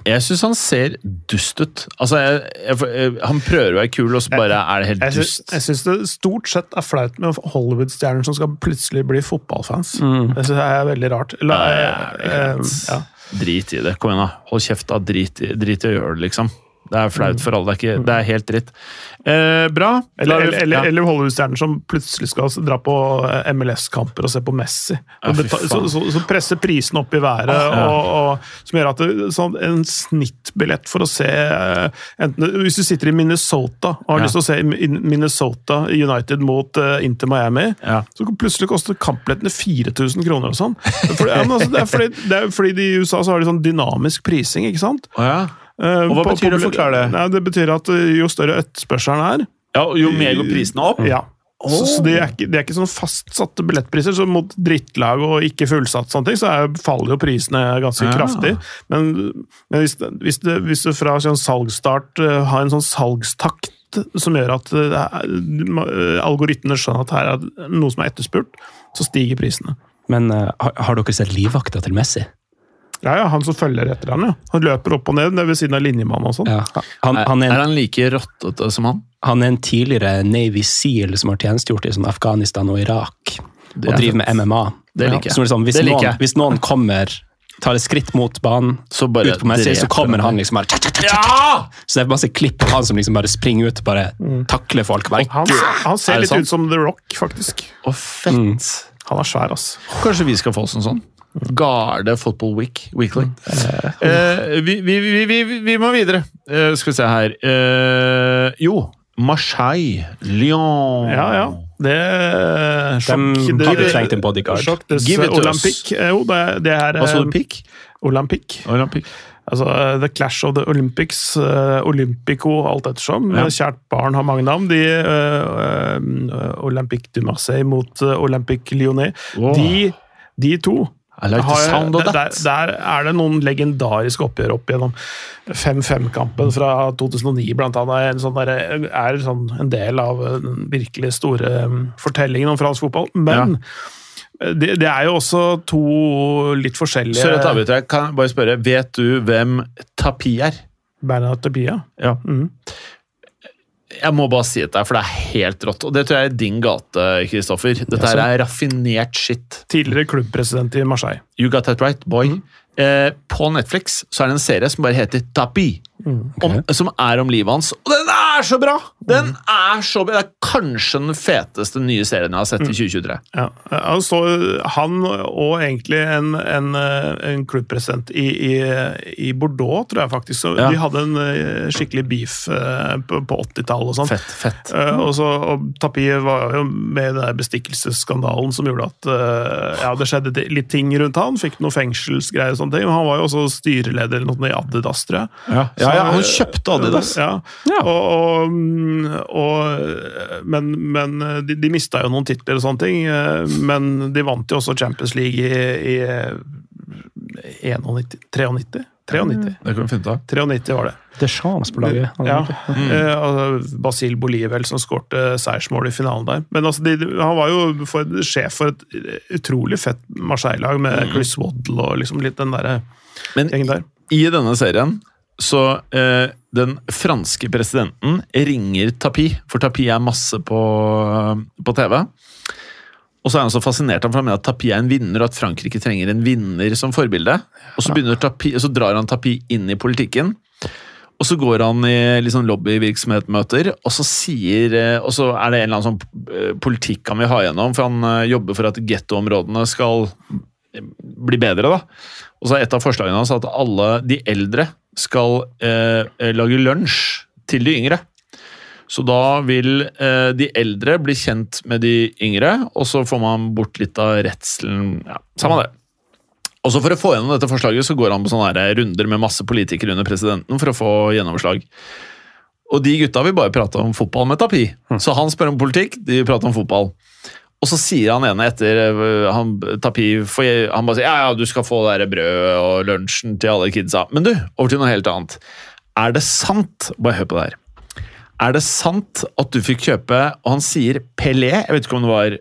Jeg syns han ser dust ut. Altså, jeg, jeg, Han prøver å være kul, og så bare er det helt Jeg syns, dust. jeg syns det stort sett er flaut med Hollywood-stjerner som skal plutselig bli fotballfans. Det synes jeg er veldig rart. La, ja, eh, ja. Drit i det. Kom igjen, da. Hold kjeft, da. Drit i, drit i å gjøre det, liksom. Det er flaut for alle. Det er, ikke, det er helt dritt. Eh, bra. Eller, er eller, eller, ja. eller Hollywood-stjerner som plutselig skal dra på eh, MLS-kamper og se på Messi. Ja, presser prisen opp i været, Ja. og, og, som gjør at det, sånn, en snittbillett for å se eh, enten, Hvis du sitter i Minnesota og har lyst til å se in- Minnesota United mot uh, Inter Miami, så kan plutselig koste kampbillettene 4000 kroner og sånn. Fordi, altså, det, er fordi, det er fordi de i USA så har de sånn dynamisk prising, ikke sant? Å, ja. Eh, Og hva på- betyr det? Forklar det. Nei, det betyr at eh, jo større etterspørselen er, ja, Jo mer går prisene opp. ja. Så, så det, er ikke, det er ikke sånn fastsatte billettpriser. Så mot drittlag og ikke fullsatt, sånne ting, så er, faller jo prisene ganske Ja. kraftig. Men, men hvis, hvis, det, hvis du fra sånn salgsstart eh, har en sånn salgstakt som gjør at eh, algoritmene skjønner at her er noe som er etterspurt, så stiger prisene. Men har, har dere sett livvakta til Messi? Ja, ja, Han som følger etter han, ja. Han løper opp og ned ved siden av linjemannen og sånn. Ja. Han, Er, han, er er han like rottete som han? han er en tidligere Navy Seal som har tjenestegjort i sånn Afghanistan og Irak. Det Og er driver med MMA. Det liker jeg. Liksom, hvis, like. noen, hvis noen kommer tar et skritt mot banen, Så bare ut på Messi, så kommer han. liksom bare Ja! Så det er masse klipp av han som liksom bare springer ut og bare takler folk. Bare, Han, han Er ser litt sånn? ut som The Rock, faktisk. Å, fett. Han er svær, ass. Kanskje vi skal få oss en sånn? Garde Football Week Weekly. Eh, vi, vi, vi, vi, vi må videre. Eh, skal vi se her Eh, Jo, Marseille, Lyon Ja, ja. Det sjokk, De det- hadde trengt en bodyguard. Sjokk det, Give it to. Olympic. Eh, Jo, det, er- det her Hva sa eh, du, pikk? Olympic. Olympic. Altså eh, The Clash of the Olympics, eh, Olympico, alt ettersom. Ja. Eh, Kjært barn har mange navn. De, uh, eh, Olympique du Marseille mot eh, Olympique Lyonnais. Oh. De, de to I like the sound of der, that. der er det noen legendariske oppgjør opp gjennom 5-5-kampen fra 2009, blant annet. En, sånn der, er sånn en del av den virkelig store um, fortellingen om fransk fotball. Men det, det er jo også to litt forskjellige Sorry avbryter jeg. Kan bare spørre, vet du hvem Tapi er? Bernard Tapia. Ja. Mhm. Jeg må bare si dette, for det er helt rått. Og det tror jeg er din gate, Kristoffer. Dette her er raffinert shit. Tidligere klubbpresident i Marseille. You got that right, boy. Eh, på Netflix så er det en serie som bare heter Tapi. Om, som er om livet hans. Og den er så bra! Den er så bra! Det er kanskje den feteste nye serien jeg har sett i 2023. Ja, altså, han og egentlig en, en, en klubbpresident i, i, i Bordeaux, tror jeg faktisk. Så Ja. De hadde en eh, skikkelig beef eh, på, på 80-tallet og sånn. Fett, fett. Eh, og så og Tapie var jo med i den bestikkelsesskandalen som gjorde at ja, det skjedde litt ting rundt han. Fikk noe fengselsgreier og sånne ting. Men han var jo også styreleder eller noe i Adidas, tror jeg. Ja, ja, ja, han kjøpte Adidas. Ja. Og, og, mm, og, men men de, de mista jo noen titler og sånne ting. eh, Men de vant jo også Champions League i, i 91 93? 93. Det kan vi finne ut av. 93 var det. Deschamps på laget. Ja. Mm. altså, Basil Bolivel som skårte seiersmål i finalen der. Men altså, de, han var jo for, sjef for et utrolig fett Marseille-lag med Chris Waddle og liksom litt den der Men gjengen der. i denne serien så eh, den franske presidenten ringer Tapi, for Tapi er masse på, på TV. Og så er han så fascinert for han mener at Tapi er en vinner, og at Frankrike trenger en vinner som forbilde. Og så, begynner Tapi, så drar han Tapi inn i politikken. Og så går han i sånn lobbyvirksomhetsmøter, og så sier eh, Og så er det en eller annen sånn eh, politikk han vil ha gjennom, for han eh, jobber for at gettoområdene skal bli bedre, da. Og så er et av forslagene hans at alle de eldre skal eh, lage lunsj til de yngre. Så da vil eh, de eldre bli kjent med de yngre, og så får man bort litt av redselen. Ja, Samme det. Og så For å få gjennom dette forslaget så går han på sånne her runder med masse politikere under presidenten for å få gjennomslag. Og de gutta vil bare prate om fotball med Tapi. Så han spør om politikk, de prater om fotball. Og så sier han ene etter øh, han, Tapi får- Han bare sier ja, ja, du skal få det brødet og lunsjen til alle kidsa. Men du, over til noe helt annet. Er det sant Bare hør på det her. Er det sant at du fikk kjøpe Og han sier Pelé, jeg vet ikke om det var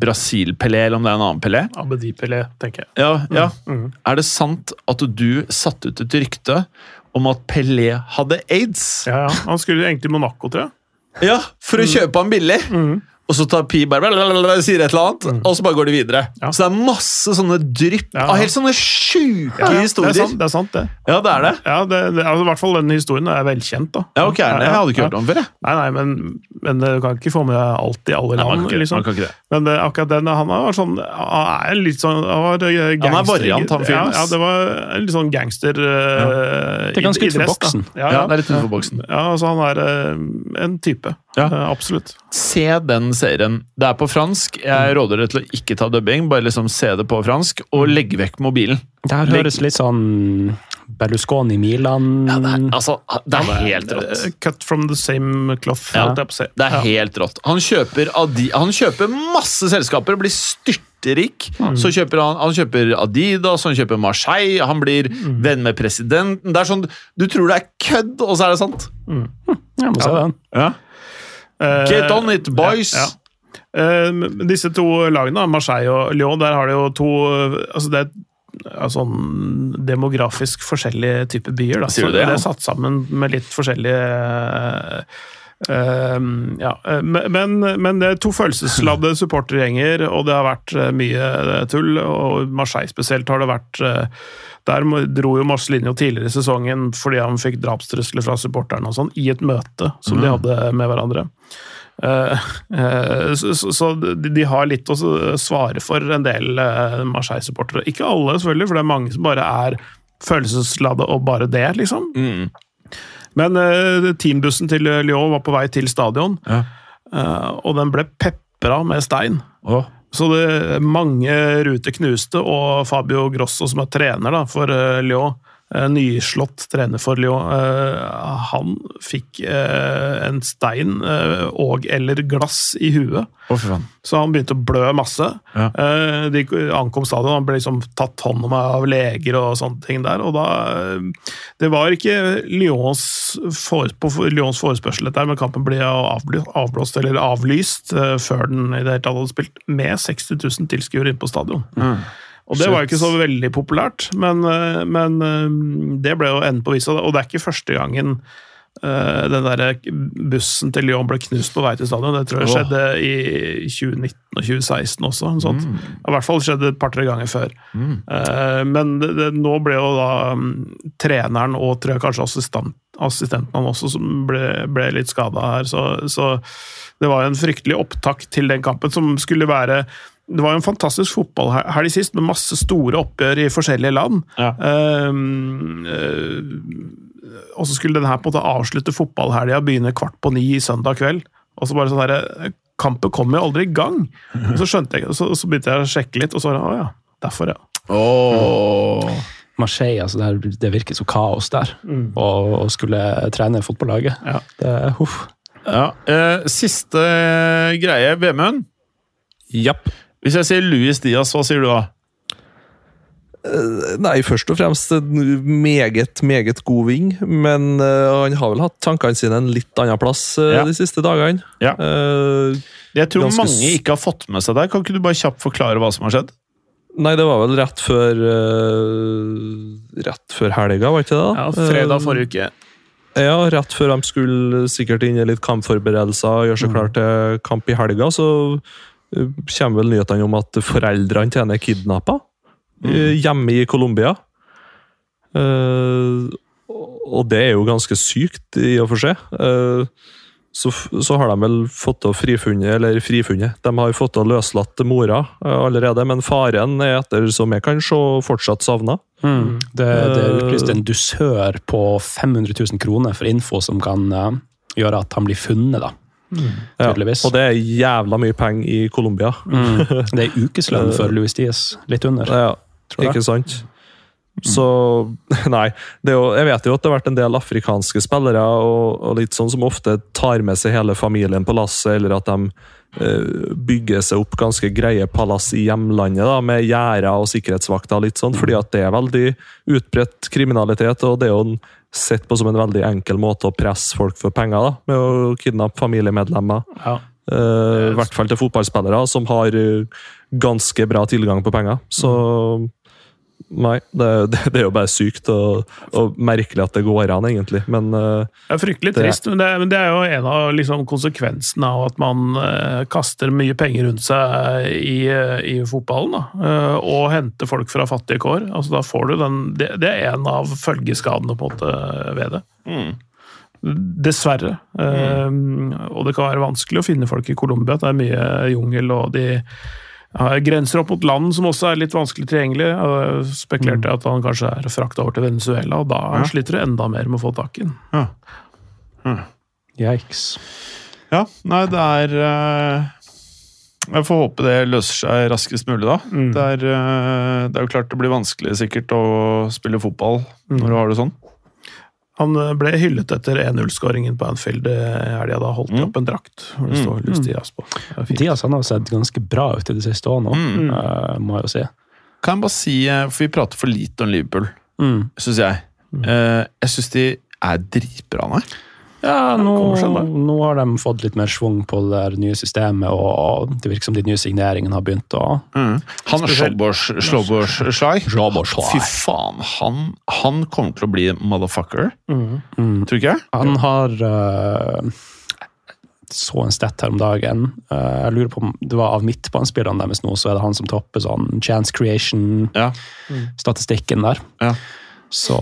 Brasil-Pelé, eller om det er en annen Pelé. Abedi Pelé, tenker jeg. Ja, ja. Mm. Er det sant at du satte ut et rykte om at Pelé hadde aids? Ja, ja. Han skulle egentlig i Monaco, tror jeg. Ja, for å kjøpe han billig! Mm. Og så tar Pi bare sier et eller annet, og så bare går de videre. Ja. Så det er masse sånne drypp Ja, ja. av helt sånne sjuke Ja, ja. Det historier. er sant, det. er sant det. Ja, det er det. Ja, det, det altså, I hvert fall den historien er velkjent. da. Ja, ok, Jeg hadde ikke hørt om før, jeg. Nei, nei, men, men du kan ikke få med deg alt i alle Nei, man land. kan ikke- liksom. man kan ikke det. Men det, akkurat den, han var sånn Han er litt sånn Han, var eh, gangster, Han er variant, han fyren, Ja, ja, det var litt sånn gangster uh, Det er ganske utenfor boksen. Ja, Ja, ja. det er litt utenfor boksen. ja, altså han er eh, en type. Ja. Eh, absolutt. Se den serien. Det er på fransk. Mm. Jeg råder deg til å ikke ta dubbing, bare liksom se det på fransk, og Mm. legge vekk mobilen. Det her høres litt sånn Berlusconi Milan Ja, det er, altså, det er helt rått. Eh, Cut from the same cloth. Ja. Det er Ja. helt rått. Han kjøper, Adi han kjøper masse selskaper og blir styrterik. Mm. Så kjøper han, han kjøper Adidas, han kjøper Marseille, han blir Mm. venn med presidenten. Det er sånn, Du tror det er kødd, og så er det sant. Jeg må se den. Eh, Get on it, boys! Ja. ja. men disse to lagene, Marseille og Lyon, der har de jo to altså Det er sånn demografisk forskjellige typer byer. Da. Sier du det, ja? er satt sammen med litt forskjellige eh, ja, eh, men, men det er to følelsesladde supportergjenger, og det har vært eh, mye eh, tull. Og Marseille spesielt har det vært eh, Der dro jo Marcelinho tidligere i sesongen fordi han fikk drapstrusler fra supporterne og sånn, i et møte som de hadde med hverandre. Eh, eh, så de, de har litt å svare for, en del eh, Marseille-supportere. Ikke alle, selvfølgelig, for det er mange som bare er følelsesladde og bare det, liksom. Mm. Men teambussen til Lyon var på vei til stadion, Ja. og den ble pepra med stein. Å, Så det, mange ruter knuste, og Fabio Grosso, som er trener da, for eh, Lyon, nyslått trener for Lyon, eh, han fikk eh, en stein eh, og eller glass i huet. Oh. Så han begynte å blø masse. Ja. Eh, De ankom stadion, han ble liksom tatt hånd om av leger og sånne ting der. Og da eh, Det var ikke Lyons, for, på Lyons forespørsel, dette, men kampen ble avblåst eller avlyst eh, før den i det hele tatt hadde spilt, med 60 000 tilskuere inne på stadion. Og det var jo ikke så veldig populært, men, eh, men eh, det ble jo enden på visa. Og det er ikke første gangen eh, den der bussen til Lyon ble knust på vei til stadion. Det tror jeg skjedde i 2019 og 2016 også. noe sånt. I hvert fall skjedde et par-tre ganger før. Eh, men det, det, nå ble jo da mm, treneren og tror jeg kanskje assistent, assistenten han også som ble, ble litt skada her. Så, så det var en fryktelig opptak til den kampen som skulle være det var jo en fantastisk fotballhelg sist, med masse store oppgjør i forskjellige land. Ja. Um, uh, og så skulle den her på en måte avslutte fotballhelga, begynne kvart på ni søndag kveld. Og så bare sånn der, Kampen kom jo aldri i gang! Og så skjønte jeg, og så, så begynte jeg å sjekke litt, og så var det å ja, derfor, ja. Åh. Marseille, altså det, det virker så kaos der. Og, og skulle trene fotballaget. Ja. Det, huff. Ja. Eh, siste greie, Vemund. Japp. Hvis jeg sier Louis Diaz, hva sier du da? Nei, først og fremst en meget, meget god ving, men eh, han har vel hatt tankene sine en litt annen plass eh, Ja. de siste dagene. Ja. Eh, Jeg tror Ganske mange ikke har fått med seg det. Kan ikke du bare kjapt forklare hva som har skjedd? nei, det var vel rett før eh, Rett før helga, var ikke det? da? ja fredag forrige uke. Eh, ja, rett før de skulle sikkert inn i litt kampforberedelser, og gjøre seg klar til kamp i helga, så eh, kommer vel nyhetene om at foreldrene til henne er kidnappa hjemme i Colombia. Uh, og det er jo ganske sykt, i og for seg. Uh, så, så har de vel fått til å frifunnet, eller frifunnet. De har fått til å løslatt mora eh, allerede, men faren er etter som jeg kan se, fortsatt savna. Det, det er utlyst en dusør på 500 000 kroner for info som kan uh, gjøre at han blir funnet, da. Ja, Tydeligvis. og det er jævla mye penger i Colombia. Det er ukeslønn for Louis Diaz. Litt under. Ja, ikke sant? Så Nei. Det er jo, jeg vet jo at det har vært en del afrikanske spillere og, og litt sånn som ofte tar med seg hele familien på lasset, eller at de eh, bygger seg opp ganske greie palass i hjemlandet da, med gjerder og sikkerhetsvakter. litt sånn, fordi at det er veldig utbredt kriminalitet, og det er jo en, sett på som en veldig enkel måte å presse folk for penger da, med å kidnappe familiemedlemmer. Ja. Uh, I hvert fall til fotballspillere som har uh, ganske bra tilgang på penger. Så Nei, det, det, det er jo bare sykt og, og merkelig at det går an, egentlig. Men uh, Det er fryktelig Det- trist, men det, men det er jo en av liksom, konsekvensene av at man uh, kaster mye penger rundt seg i, eh, i fotballen. Da, eh, og henter folk fra fattige kår. Altså, da får du den, det, det er en av følgeskadene på en måte ved det. Dessverre. Eh, og det kan være vanskelig å finne folk i Colombia. Det er mye jungel, og de grenser opp mot land som også er litt vanskelig tilgjengelig. Jeg spekulerte i at han kanskje er frakta over til Venezuela, og da Ja. sliter du enda mer med å få tak i den. Ja. Yikes. Ja, nei, det er eh, Jeg får håpe det løser seg raskest mulig, da. Mm. Det, er, eh, det er jo klart det blir vanskelig sikkert å spille fotball når du har det sånn. Han eh, ble hyllet etter 1-0-skåringen på Anfield i helga. Da holdt de Mm. opp en drakt hvor det står på. Det er. Diaz han har sett ganske bra ut i det siste òg nå, Mm. uh, må jeg jo si. Kan jeg bare si, eh, for vi prater for lite om Liverpool, Mm. syns jeg. Uh, jeg syns de er dritbra nå. Ja, nå, nå har de fått litt mer schwung på det nye systemet, og det virker som de nye signeringene har begynt å Han Spesielt- Slobos-Slai Fy faen, han, han kommer til å bli motherfucker. Mm. mm. Tror ikke jeg? Han har uh, så en stett her om dagen. Uh, jeg lurer på om det var av midtbanespillerne deres nå, så er det han som topper sånn chance creation-statistikken Ja. der. Ja. Så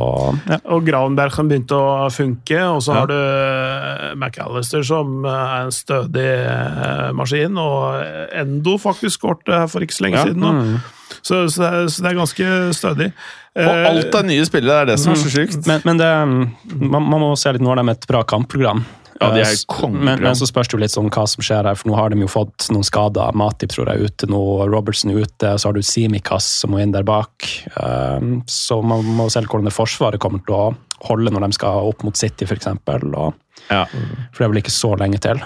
ja. Og Gravenberg som begynte å funke, og så Ja. har du eh, McAllister som eh, er en stødig eh, maskin, og Endo faktisk skåret for ikke så lenge Ja. siden. mm. Så, så, det er, så det er ganske stødig. Og alt er nye spillere, det er det som er så sykt. Men, men det, man, man må se litt, nå har de et bra kampprogram. Ja, de er Eh, kongeprogram. Men, men så spørs det jo litt sånn hva som skjer her, for nå har de jo fått noen skader. Matip tror jeg er ute nå, Robertson er ute, og så har du Simikas som må inn der bak. Um, så man må se hvordan det forsvaret kommer til å holde når de skal opp mot City, f.eks. For Ja. det er vel ikke så lenge til.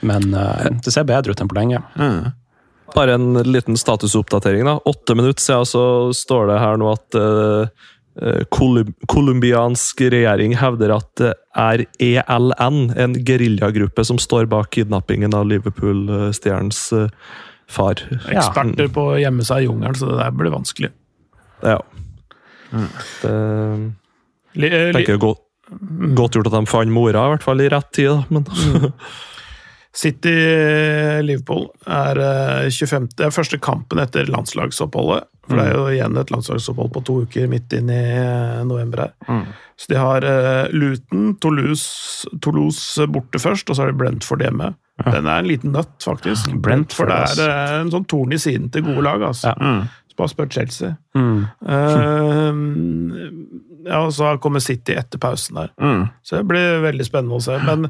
Men eh, det ser bedre ut enn på lenge. Mm. Bare en liten statusoppdatering. da. Åtte minutter siden så står det her nå at eh, eh, kolum colombiansk regjering hevder at det er ELN, en geriljagruppe som står bak kidnappingen av Liverpool-stjernens eh, far. Eksperter på å gjemme seg i jungelen, så det der blir vanskelig. Ja. Det Li, eh, tenker jeg godt, godt gjort at de fant mora, i hvert fall i rett tid. da, men City-Liverpool er eh, 25. Det er første kampen etter landslagsoppholdet. For det er jo igjen et landslagsopphold på to uker midt inn i eh, november her. Mm. Så de har eh, Luton, Toulouse, Toulouse borte først, og så har de Brentford hjemme. Den er en liten nøtt, faktisk. Brentford, Brentford er eh, en sånn torn i siden til gode lag. altså. Ja. Mm. Bare spør Chelsea. Mm. Uh, ja, og så kommer City etter pausen der. Mm. Så det blir veldig spennende å se. Men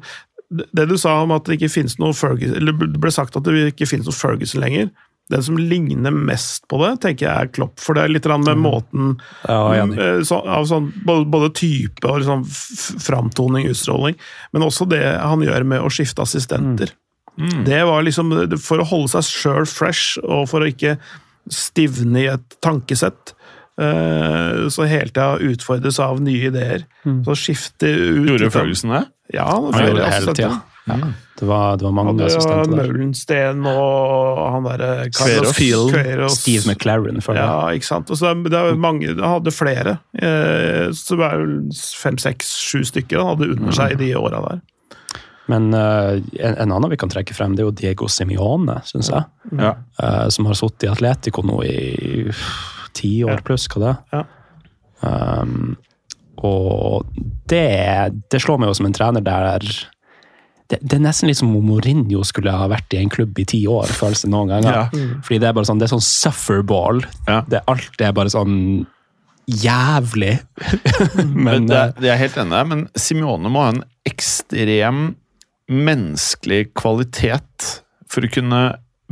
det du sa om at det ikke finnes noe Ferguson, eller det ble sagt at det ikke finnes noe Ferguson lenger, den som ligner mest på det, tenker jeg er Klopp. For det er litt med måten Ja, eh, så, av sånn, både, både type og liksom framtoning, utstråling, men også det han gjør med å skifte assistenter. Mm. Det var liksom For å holde seg sjøl fresh, og for å ikke stivne i et tankesett. eh, Så hele tida utfordres av nye ideer. Så skifte ut Gjorde Ferguson det? Ja, han Han gjorde det hele tida. Ja. Det, var, det var mange Hadde assistenter der. Maulensten og han derre Carlos Queiroz. Queiroz. Steve McLaren. Ja, ikke sant. Og så det er mange, Han hadde flere. Eh, så det var vel fem, seks, sju stykker han hadde under seg i de åra der. Men eh, en, en annen vi kan trekke frem, det er jo Diego Simione, syns jeg. Ja. Eh, som har sittet i Atletico nå i ti år Ja. pluss, hva det er. Ja. Um, og det, det slår meg jo som en trener der det, det er nesten litt som om Mourinho skulle ha vært i en klubb i ti år, føles det noen ganger. Ja. Fordi det er bare sånn, det er sånn sufferball. Ja. Det, alt er bare sånn jævlig. Men Men det, eh, det er helt enig men Simione må ha en ekstrem menneskelig kvalitet for å kunne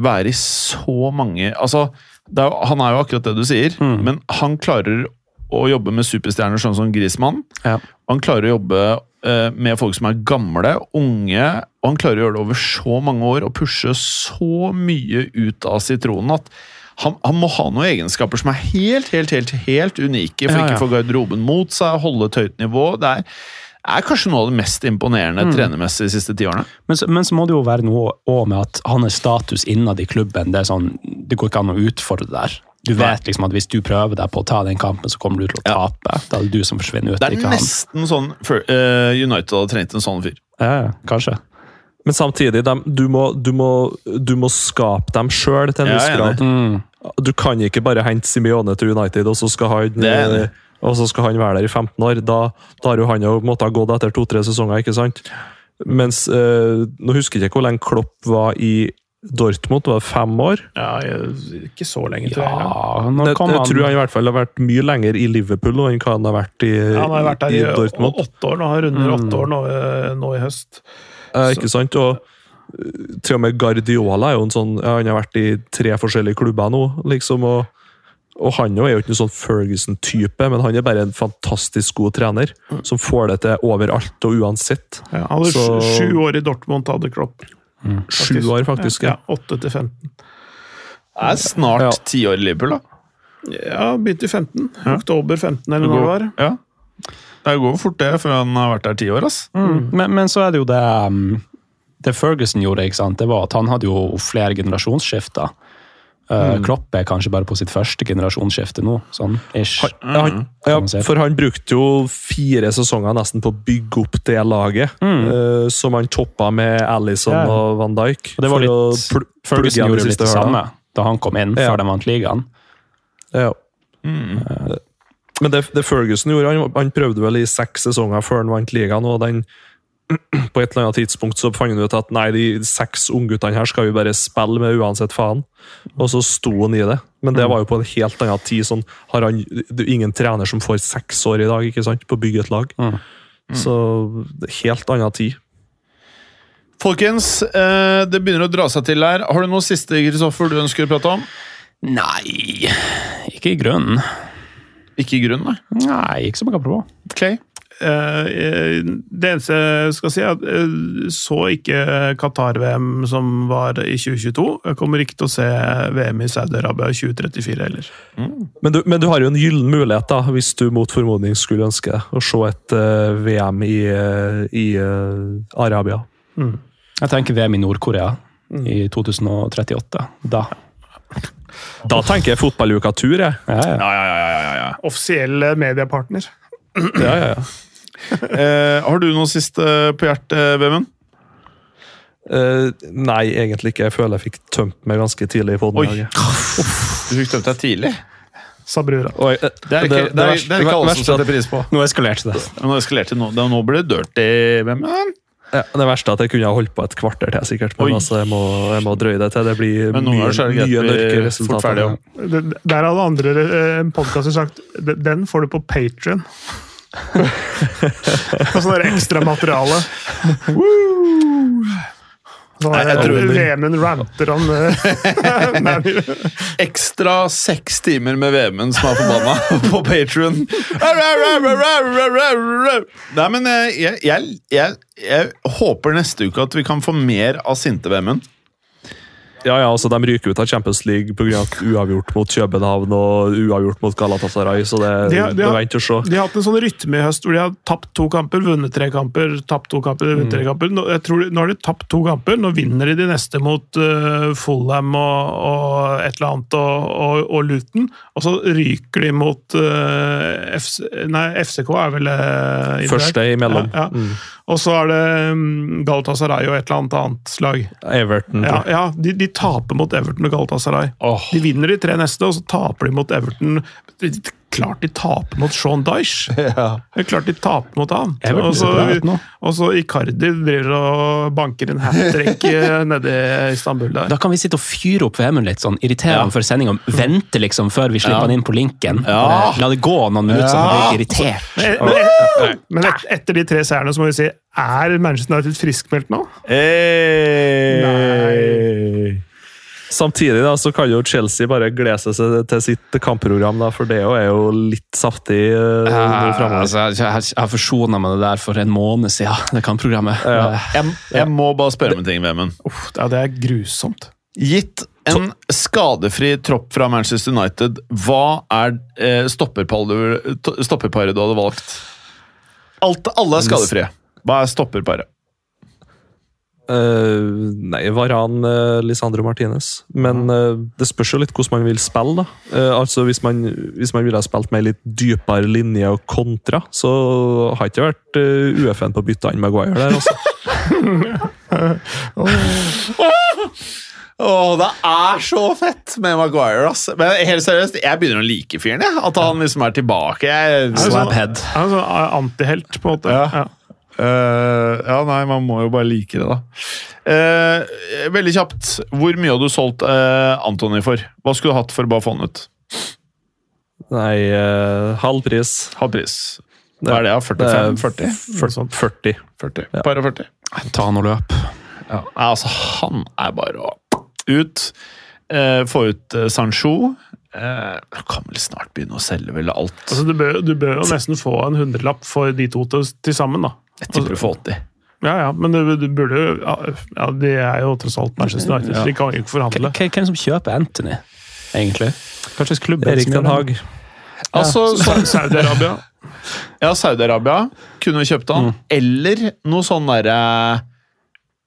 være i så mange Altså, det er, jo- han er jo akkurat det du sier, Mm. men han klarer å jobbe med superstjerner sånn som Grismann. Ja. Han klarer å jobbe eh, med folk som er gamle, unge, og han klarer å gjøre det over så mange år og pushe så mye ut av sitronen at han, han må ha noen egenskaper som er helt, helt, helt, helt unike for Ja, ja. ikke å få garderoben mot seg, holde et høyt nivå. Det er, er kanskje noe av det mest imponerende trenermessig de siste ti årene. Men men så må det jo være noe òg med at hans status innad i klubben. Det er sånn, det går ikke an å utfordre det der. Du vet liksom at hvis du prøver deg på å ta den kampen, så kommer du til å tape. Da er det du som forsvinner ut, Det er ikke han. nesten sånn for, uh, United hadde trengt en sånn fyr. Ja, ja, kanskje. Men samtidig, de, du, må, du, må, du må skape dem sjøl til en viss grad. Mm. Du kan ikke bare hente Simione til United, og så skal han, eh, og så skal han være der i 15 år. Da, da har jo han måttet ha gått etter to-tre sesonger, ikke sant? Mens eh, Nå husker jeg ikke hvor lenge Klopp var i Dortmund, var fem år? Ja, ikke så lenge, til. Ja, nå Jeg, han tror han i hvert fall har vært mye lenger i Liverpool enn hva han har vært i, Ja, han har vært der i i Dortmund. åtte år nå. Han runder Mm. åtte år nå, eh, nå i høst. Eh, ikke sant? Og eh, til og med Guardiola er jo en sånn ja, Han har vært i tre forskjellige klubber nå, liksom. og og han er jo ikke noen sånn Ferguson-type, men han er bare en fantastisk god trener. Som får det til overalt og uansett. Ja, han hadde sju år i Dortmund, hadde Klopp. Sju år, faktisk. Ja, åtte til 15. Det er snart Ja. ti år i Liverpool, da. Ja, begynte i 15. Oktober 15, eller når det var. Ja. Det går fort, det, før han har vært der ti år. ass. Mm. Men, men så er det jo det um, Det Ferguson gjorde, ikke sant? det var at han hadde jo flere generasjonsskifter. Uh, Klopp er kanskje bare på sitt første generasjonsskifte nå, sånn ish. Ja, han, ja, for han brukte jo fire sesonger nesten på å bygge opp det laget, eh, som han toppa med Alison Ja. og Van Dijk. Og det var litt, pl- Ferguson gjorde litt det samme da han kom inn, Ja. før de vant ligaen. Ja. Eh, Men det, det Ferguson gjorde, han, han prøvde vel i seks sesonger før han vant ligaen, og den på et eller annet tidspunkt så fant han ut at nei, de seks ungguttene her skal vi bare spille med uansett faen. Og så sto han i det. Men det var jo på en helt annen tid. Sånn, har han, det er ingen trener som får seks år i dag ikke sant, på å bygge et lag. Mm. Så er helt annen tid. Folkens, eh, det begynner å dra seg til her. Har du noe siste Kristoffer, du ønsker å prate om? Nei, ikke i grunnen. Ikke i grunnen, nei. Nei, ikke som jeg kan prøve. Clay? Eh, eh, Det eneste jeg skal si, er at jeg så ikke Qatar-VM som var i 2022. Jeg kommer ikke til å se VM i Saudi-Arabia i 2034 heller. Men du, men du har jo en gyllen mulighet, da, hvis du mot formodning skulle ønske å se et uh, VM i, eh, i uh, Arabia. Jeg tenker VM i Nord-Korea i 2038. Da. Da tenker jeg fotballuka tur, jeg. Ja, ja. Ja, ja, ja. ja, ja, ja. Offisiell mediepartner. Ja, ja, ja. Eh, har du noe siste på hjertet, Vemund? Eh, nei, egentlig ikke. Jeg føler jeg fikk tømt meg ganske tidlig på Oi. den dagen. Du fikk tømt deg tidlig. Sa brura. Og eh, Det er ikke, det er, verste- det er ikke alle som at- setter pris på. Nå eskalerte det. Nå eskalerte det nå. Det- Nå ble det dirty, Vemund. Ja, det verste er at jeg kunne ha holdt på et kvarter til, sikkert. Men altså, jeg, må, jeg må drøye det til. Det blir mye, det mye mørke resultater. Det- Der hadde andre eh, podkaster sagt "Den- Den får du på Patrion. Og sånn ekstra materiale. Sånn Nei, jeg tror- VM-en ranter om eh, Ekstra seks timer med Vemund som er forbanna på Patrion. Nei, men eh, jeg, jeg, jeg, jeg håper neste uke at vi kan få mer av sinte Vemund. Ja, ja, altså De ryker ut av Champions League pga. uavgjort mot København og uavgjort mot Galatasaray, så det, De har- de har- se. De har hatt en sånn rytme i høst hvor de har tapt to kamper, vunnet tre kamper, tapt to kamper, vunnet tre kamper. Nå, tror nå har de tapt to kamper, nå vinner de de neste mot uh, Fulham og, og et eller annet og, og, og Luton. Og så ryker de mot uh, FC, nei, FCK er vel uh, Første imellom. Ja, ja. Mm. Og så er det um, Galatasaray og et eller annet annet slag. Everton. Ja, ja de, de taper mot Everton og Galatasaray. Oh. De vinner de tre neste, og så taper de mot Everton. Klart de taper mot Sean Dyche! Det er klart de taper mot han. Og så, Icardi driver og banker en hat trick eh, nede i Istanbul der. Da kan vi sitte og fyre opp VM-en litt, sånn, irritere Ja. før sendinga. Vente liksom før vi slipper Ja. han inn på linken. Ja. Eh, La det gå noen minutter så han blir irritert. Men, men, men et, etter de tre seerne så må vi si er Manchester United friskmeldt nå? Hey. Samtidig da, så kan jo Chelsea bare glede seg til sitt kampprogram, da, for det er jo litt saftig uh, jeg, altså, jeg, jeg, jeg forsona meg det der for en måned siden, det kampprogrammet. Ja. Eh, Jeg, jeg må bare spørre om en ting, Vemund. Uff, ja, det er grusomt. Gitt en skadefri tropp fra Manchester United, hva er eh, stopperparet du hadde valgt? Alt, alle er skadefrie. Hva er stopperparet? Eh, nei, Varan uh, Lisandro Martinez. Men uh, det spørs jo litt hvordan man vil spille. da. Altså Hvis man, hvis man ville ha spilt med litt dypere linje og kontra, så har ikke vært uh, UFN på å bytte an Maguire der. altså. Åh, det er så fett med Maguire, ass. Men helt seriøst, jeg begynner å like fyren, jeg. At han liksom er tilbake. Jeg, Er sånn-. Han er sånn antihelt, på en måte. Ja. Ja. Øh, ja, nei, man må jo bare like det, da. Uh, veldig kjapt. Hvor mye hadde du solgt uh, Antony for? Hva skulle du hatt for å bare få han ut? Nei, uh, halv pris. Halv pris. Hva er det, da? 45? 40? 40. 40. Ja. Par og 40? Ta han og løp. Ja. Nei, altså, han er bare å ut. Eh, få ut eh, Sancho. Eh, kan vel snart begynne å selge vel alt. Altså, du, bør, du bør jo nesten få en hundrelapp for de to til, til sammen, da. Jeg tipper du får 80. Ja, ja, men du, du burde jo ja, ja, De er jo tross alt Manchester United, ja. de kan jo ikke forhandle. Hvem hvem som kjøper Anthony, egentlig? Hva slags klubb er Erik Den? Haag. Altså, ja. Saudi-Arabia. Ja, Saudi-Arabia kunne kjøpt han. Eller noe sånn derre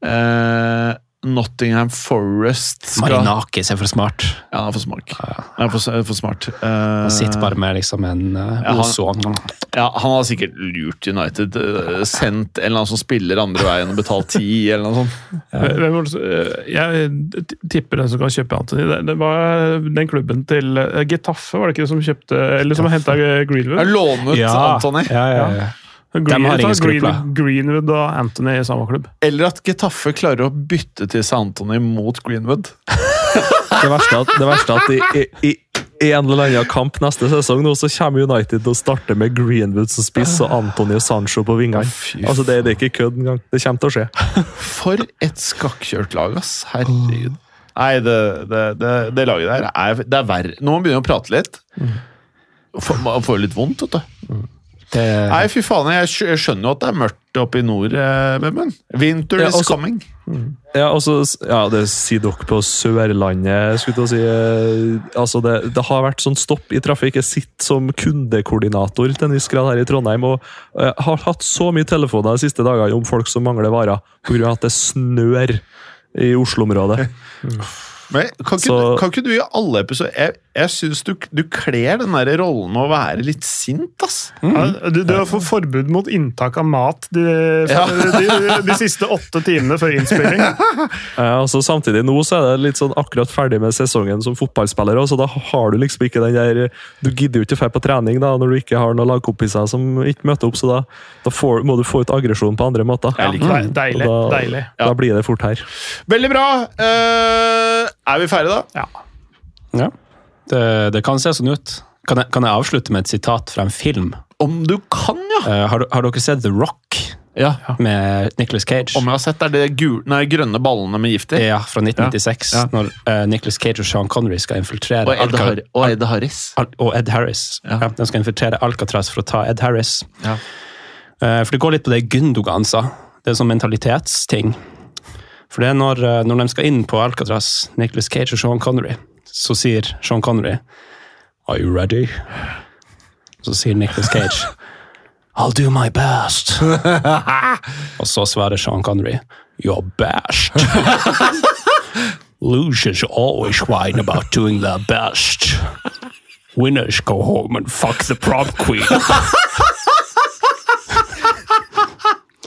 eh, Nottingham Forest skal Marinakis er for smart. Ja, han er for smart. Han er for, for smart. Uh, Han sitter bare med liksom en uh, Ja, han- ozon. ja, Han har sikkert lurt United. Uh, sendt en eller annen som spiller andre veien og betalt ti, eller noe sånt. Eh, Jeg tipper den som kan kjøpe Anthony. Det, det var den klubben til Getafe, var det ikke det som kjøpte Eller som henta Greenwood? Jeg låner ut Antony. Ja, ja, ja. Greenwood, har ingen skrupler. Greenwood og Anthony i samme klubb. Eller at Getafe klarer å bytte til seg Anthony mot Greenwood. Det verste er at, det verste er at i, i, i en eller annen kamp neste sesong nå, så kommer United til å starte med Greenwood som spiss og Antonio Sancho på vingene. Altså, det, det er ikke kødd engang. Det kommer til å skje. For et skakkjørt lag, ass. Herregud. Nei, det, det, det, det laget der er, det er verre. Nå må man begynne å prate litt. Får- Man får litt vondt, vet du. Det, Nei, fy faen, jeg skjønner jo at det er mørkt oppe i nord, eh, Vemund. Winter Ja, is coming. Ja, også, ja, det sier dere på Sørlandet. skulle jeg si. Eh, Altså, det, det har vært sånn stopp i trafikk. Jeg sitter som kundekoordinator til en viss grad her i Trondheim og eh, har hatt så mye telefoner de siste dagene om folk som mangler varer pga. at det snør i Oslo-området. Men kan ikke, Så- kan ikke du i alle episoder Jeg, jeg syns du, du kler den der rollen med å være litt sint, ass. Ja, du, du har fått forbud mot inntak av mat de, de, de siste åtte timene før innspilling. Ja, altså Samtidig nå så er det litt sånn akkurat ferdig med sesongen som fotballspiller, så da har du liksom ikke den der Du gidder jo ikke å dra på trening da, når du ikke har noen lagkompiser som ikke møter opp, så da, da får, må du få ut aggresjon på andre måter. Ja, det. Deilig, da, deilig. Da blir det fort her. Veldig bra. Uh, er vi ferdige, da? Ja. ja. Det, det kan se sånn ut. Kan jeg, kan jeg avslutte med et sitat fra en film? Om du kan, ja! Uh, har, har dere sett The Rock ja. med Nicolas Cage? Om jeg har sett, er det gul, nei, grønne ballene med gift i? Ja, fra 1996. Ja. når uh, Nicolas Cage og Sean Connery skal infiltrere Og Ed, Har og Ed Harris. Al og Ed Harris. Ja. Ja. de skal infiltrere Alcatraz for å ta Ed Harris. Ja. Eh, for det går litt på det Gundogan sa. Det er sånn mentalitetsting. For det er når, eh, når de skal inn på Alcatraz, Nicolas Cage og Sean Connery, så sier Sean Connery Are you ready? Så sier Nicolas Cage I'll do my best. og så svarer Sean Connery Your best. Losers always whine about doing their best. Winners go home and fuck the prom queen.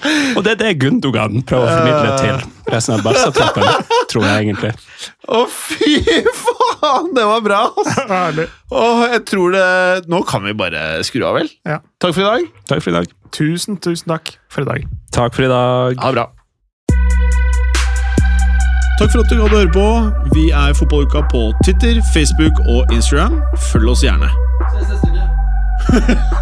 Og det er det Gundogan prøver å formidle til resten av Barca-troppen, tror jeg egentlig. Å, fy faen! Det var bra, altså. Og jeg tror det Nå kan vi bare skru av, vel? Ja. Takk for i dag. Takk for i dag. Tusen, tusen takk for i dag. Takk for i dag. Ha det bra. Takk for at du gadd å høre på. Vi er Fotballuka på Twitter, Facebook og Instagram. Følg oss gjerne.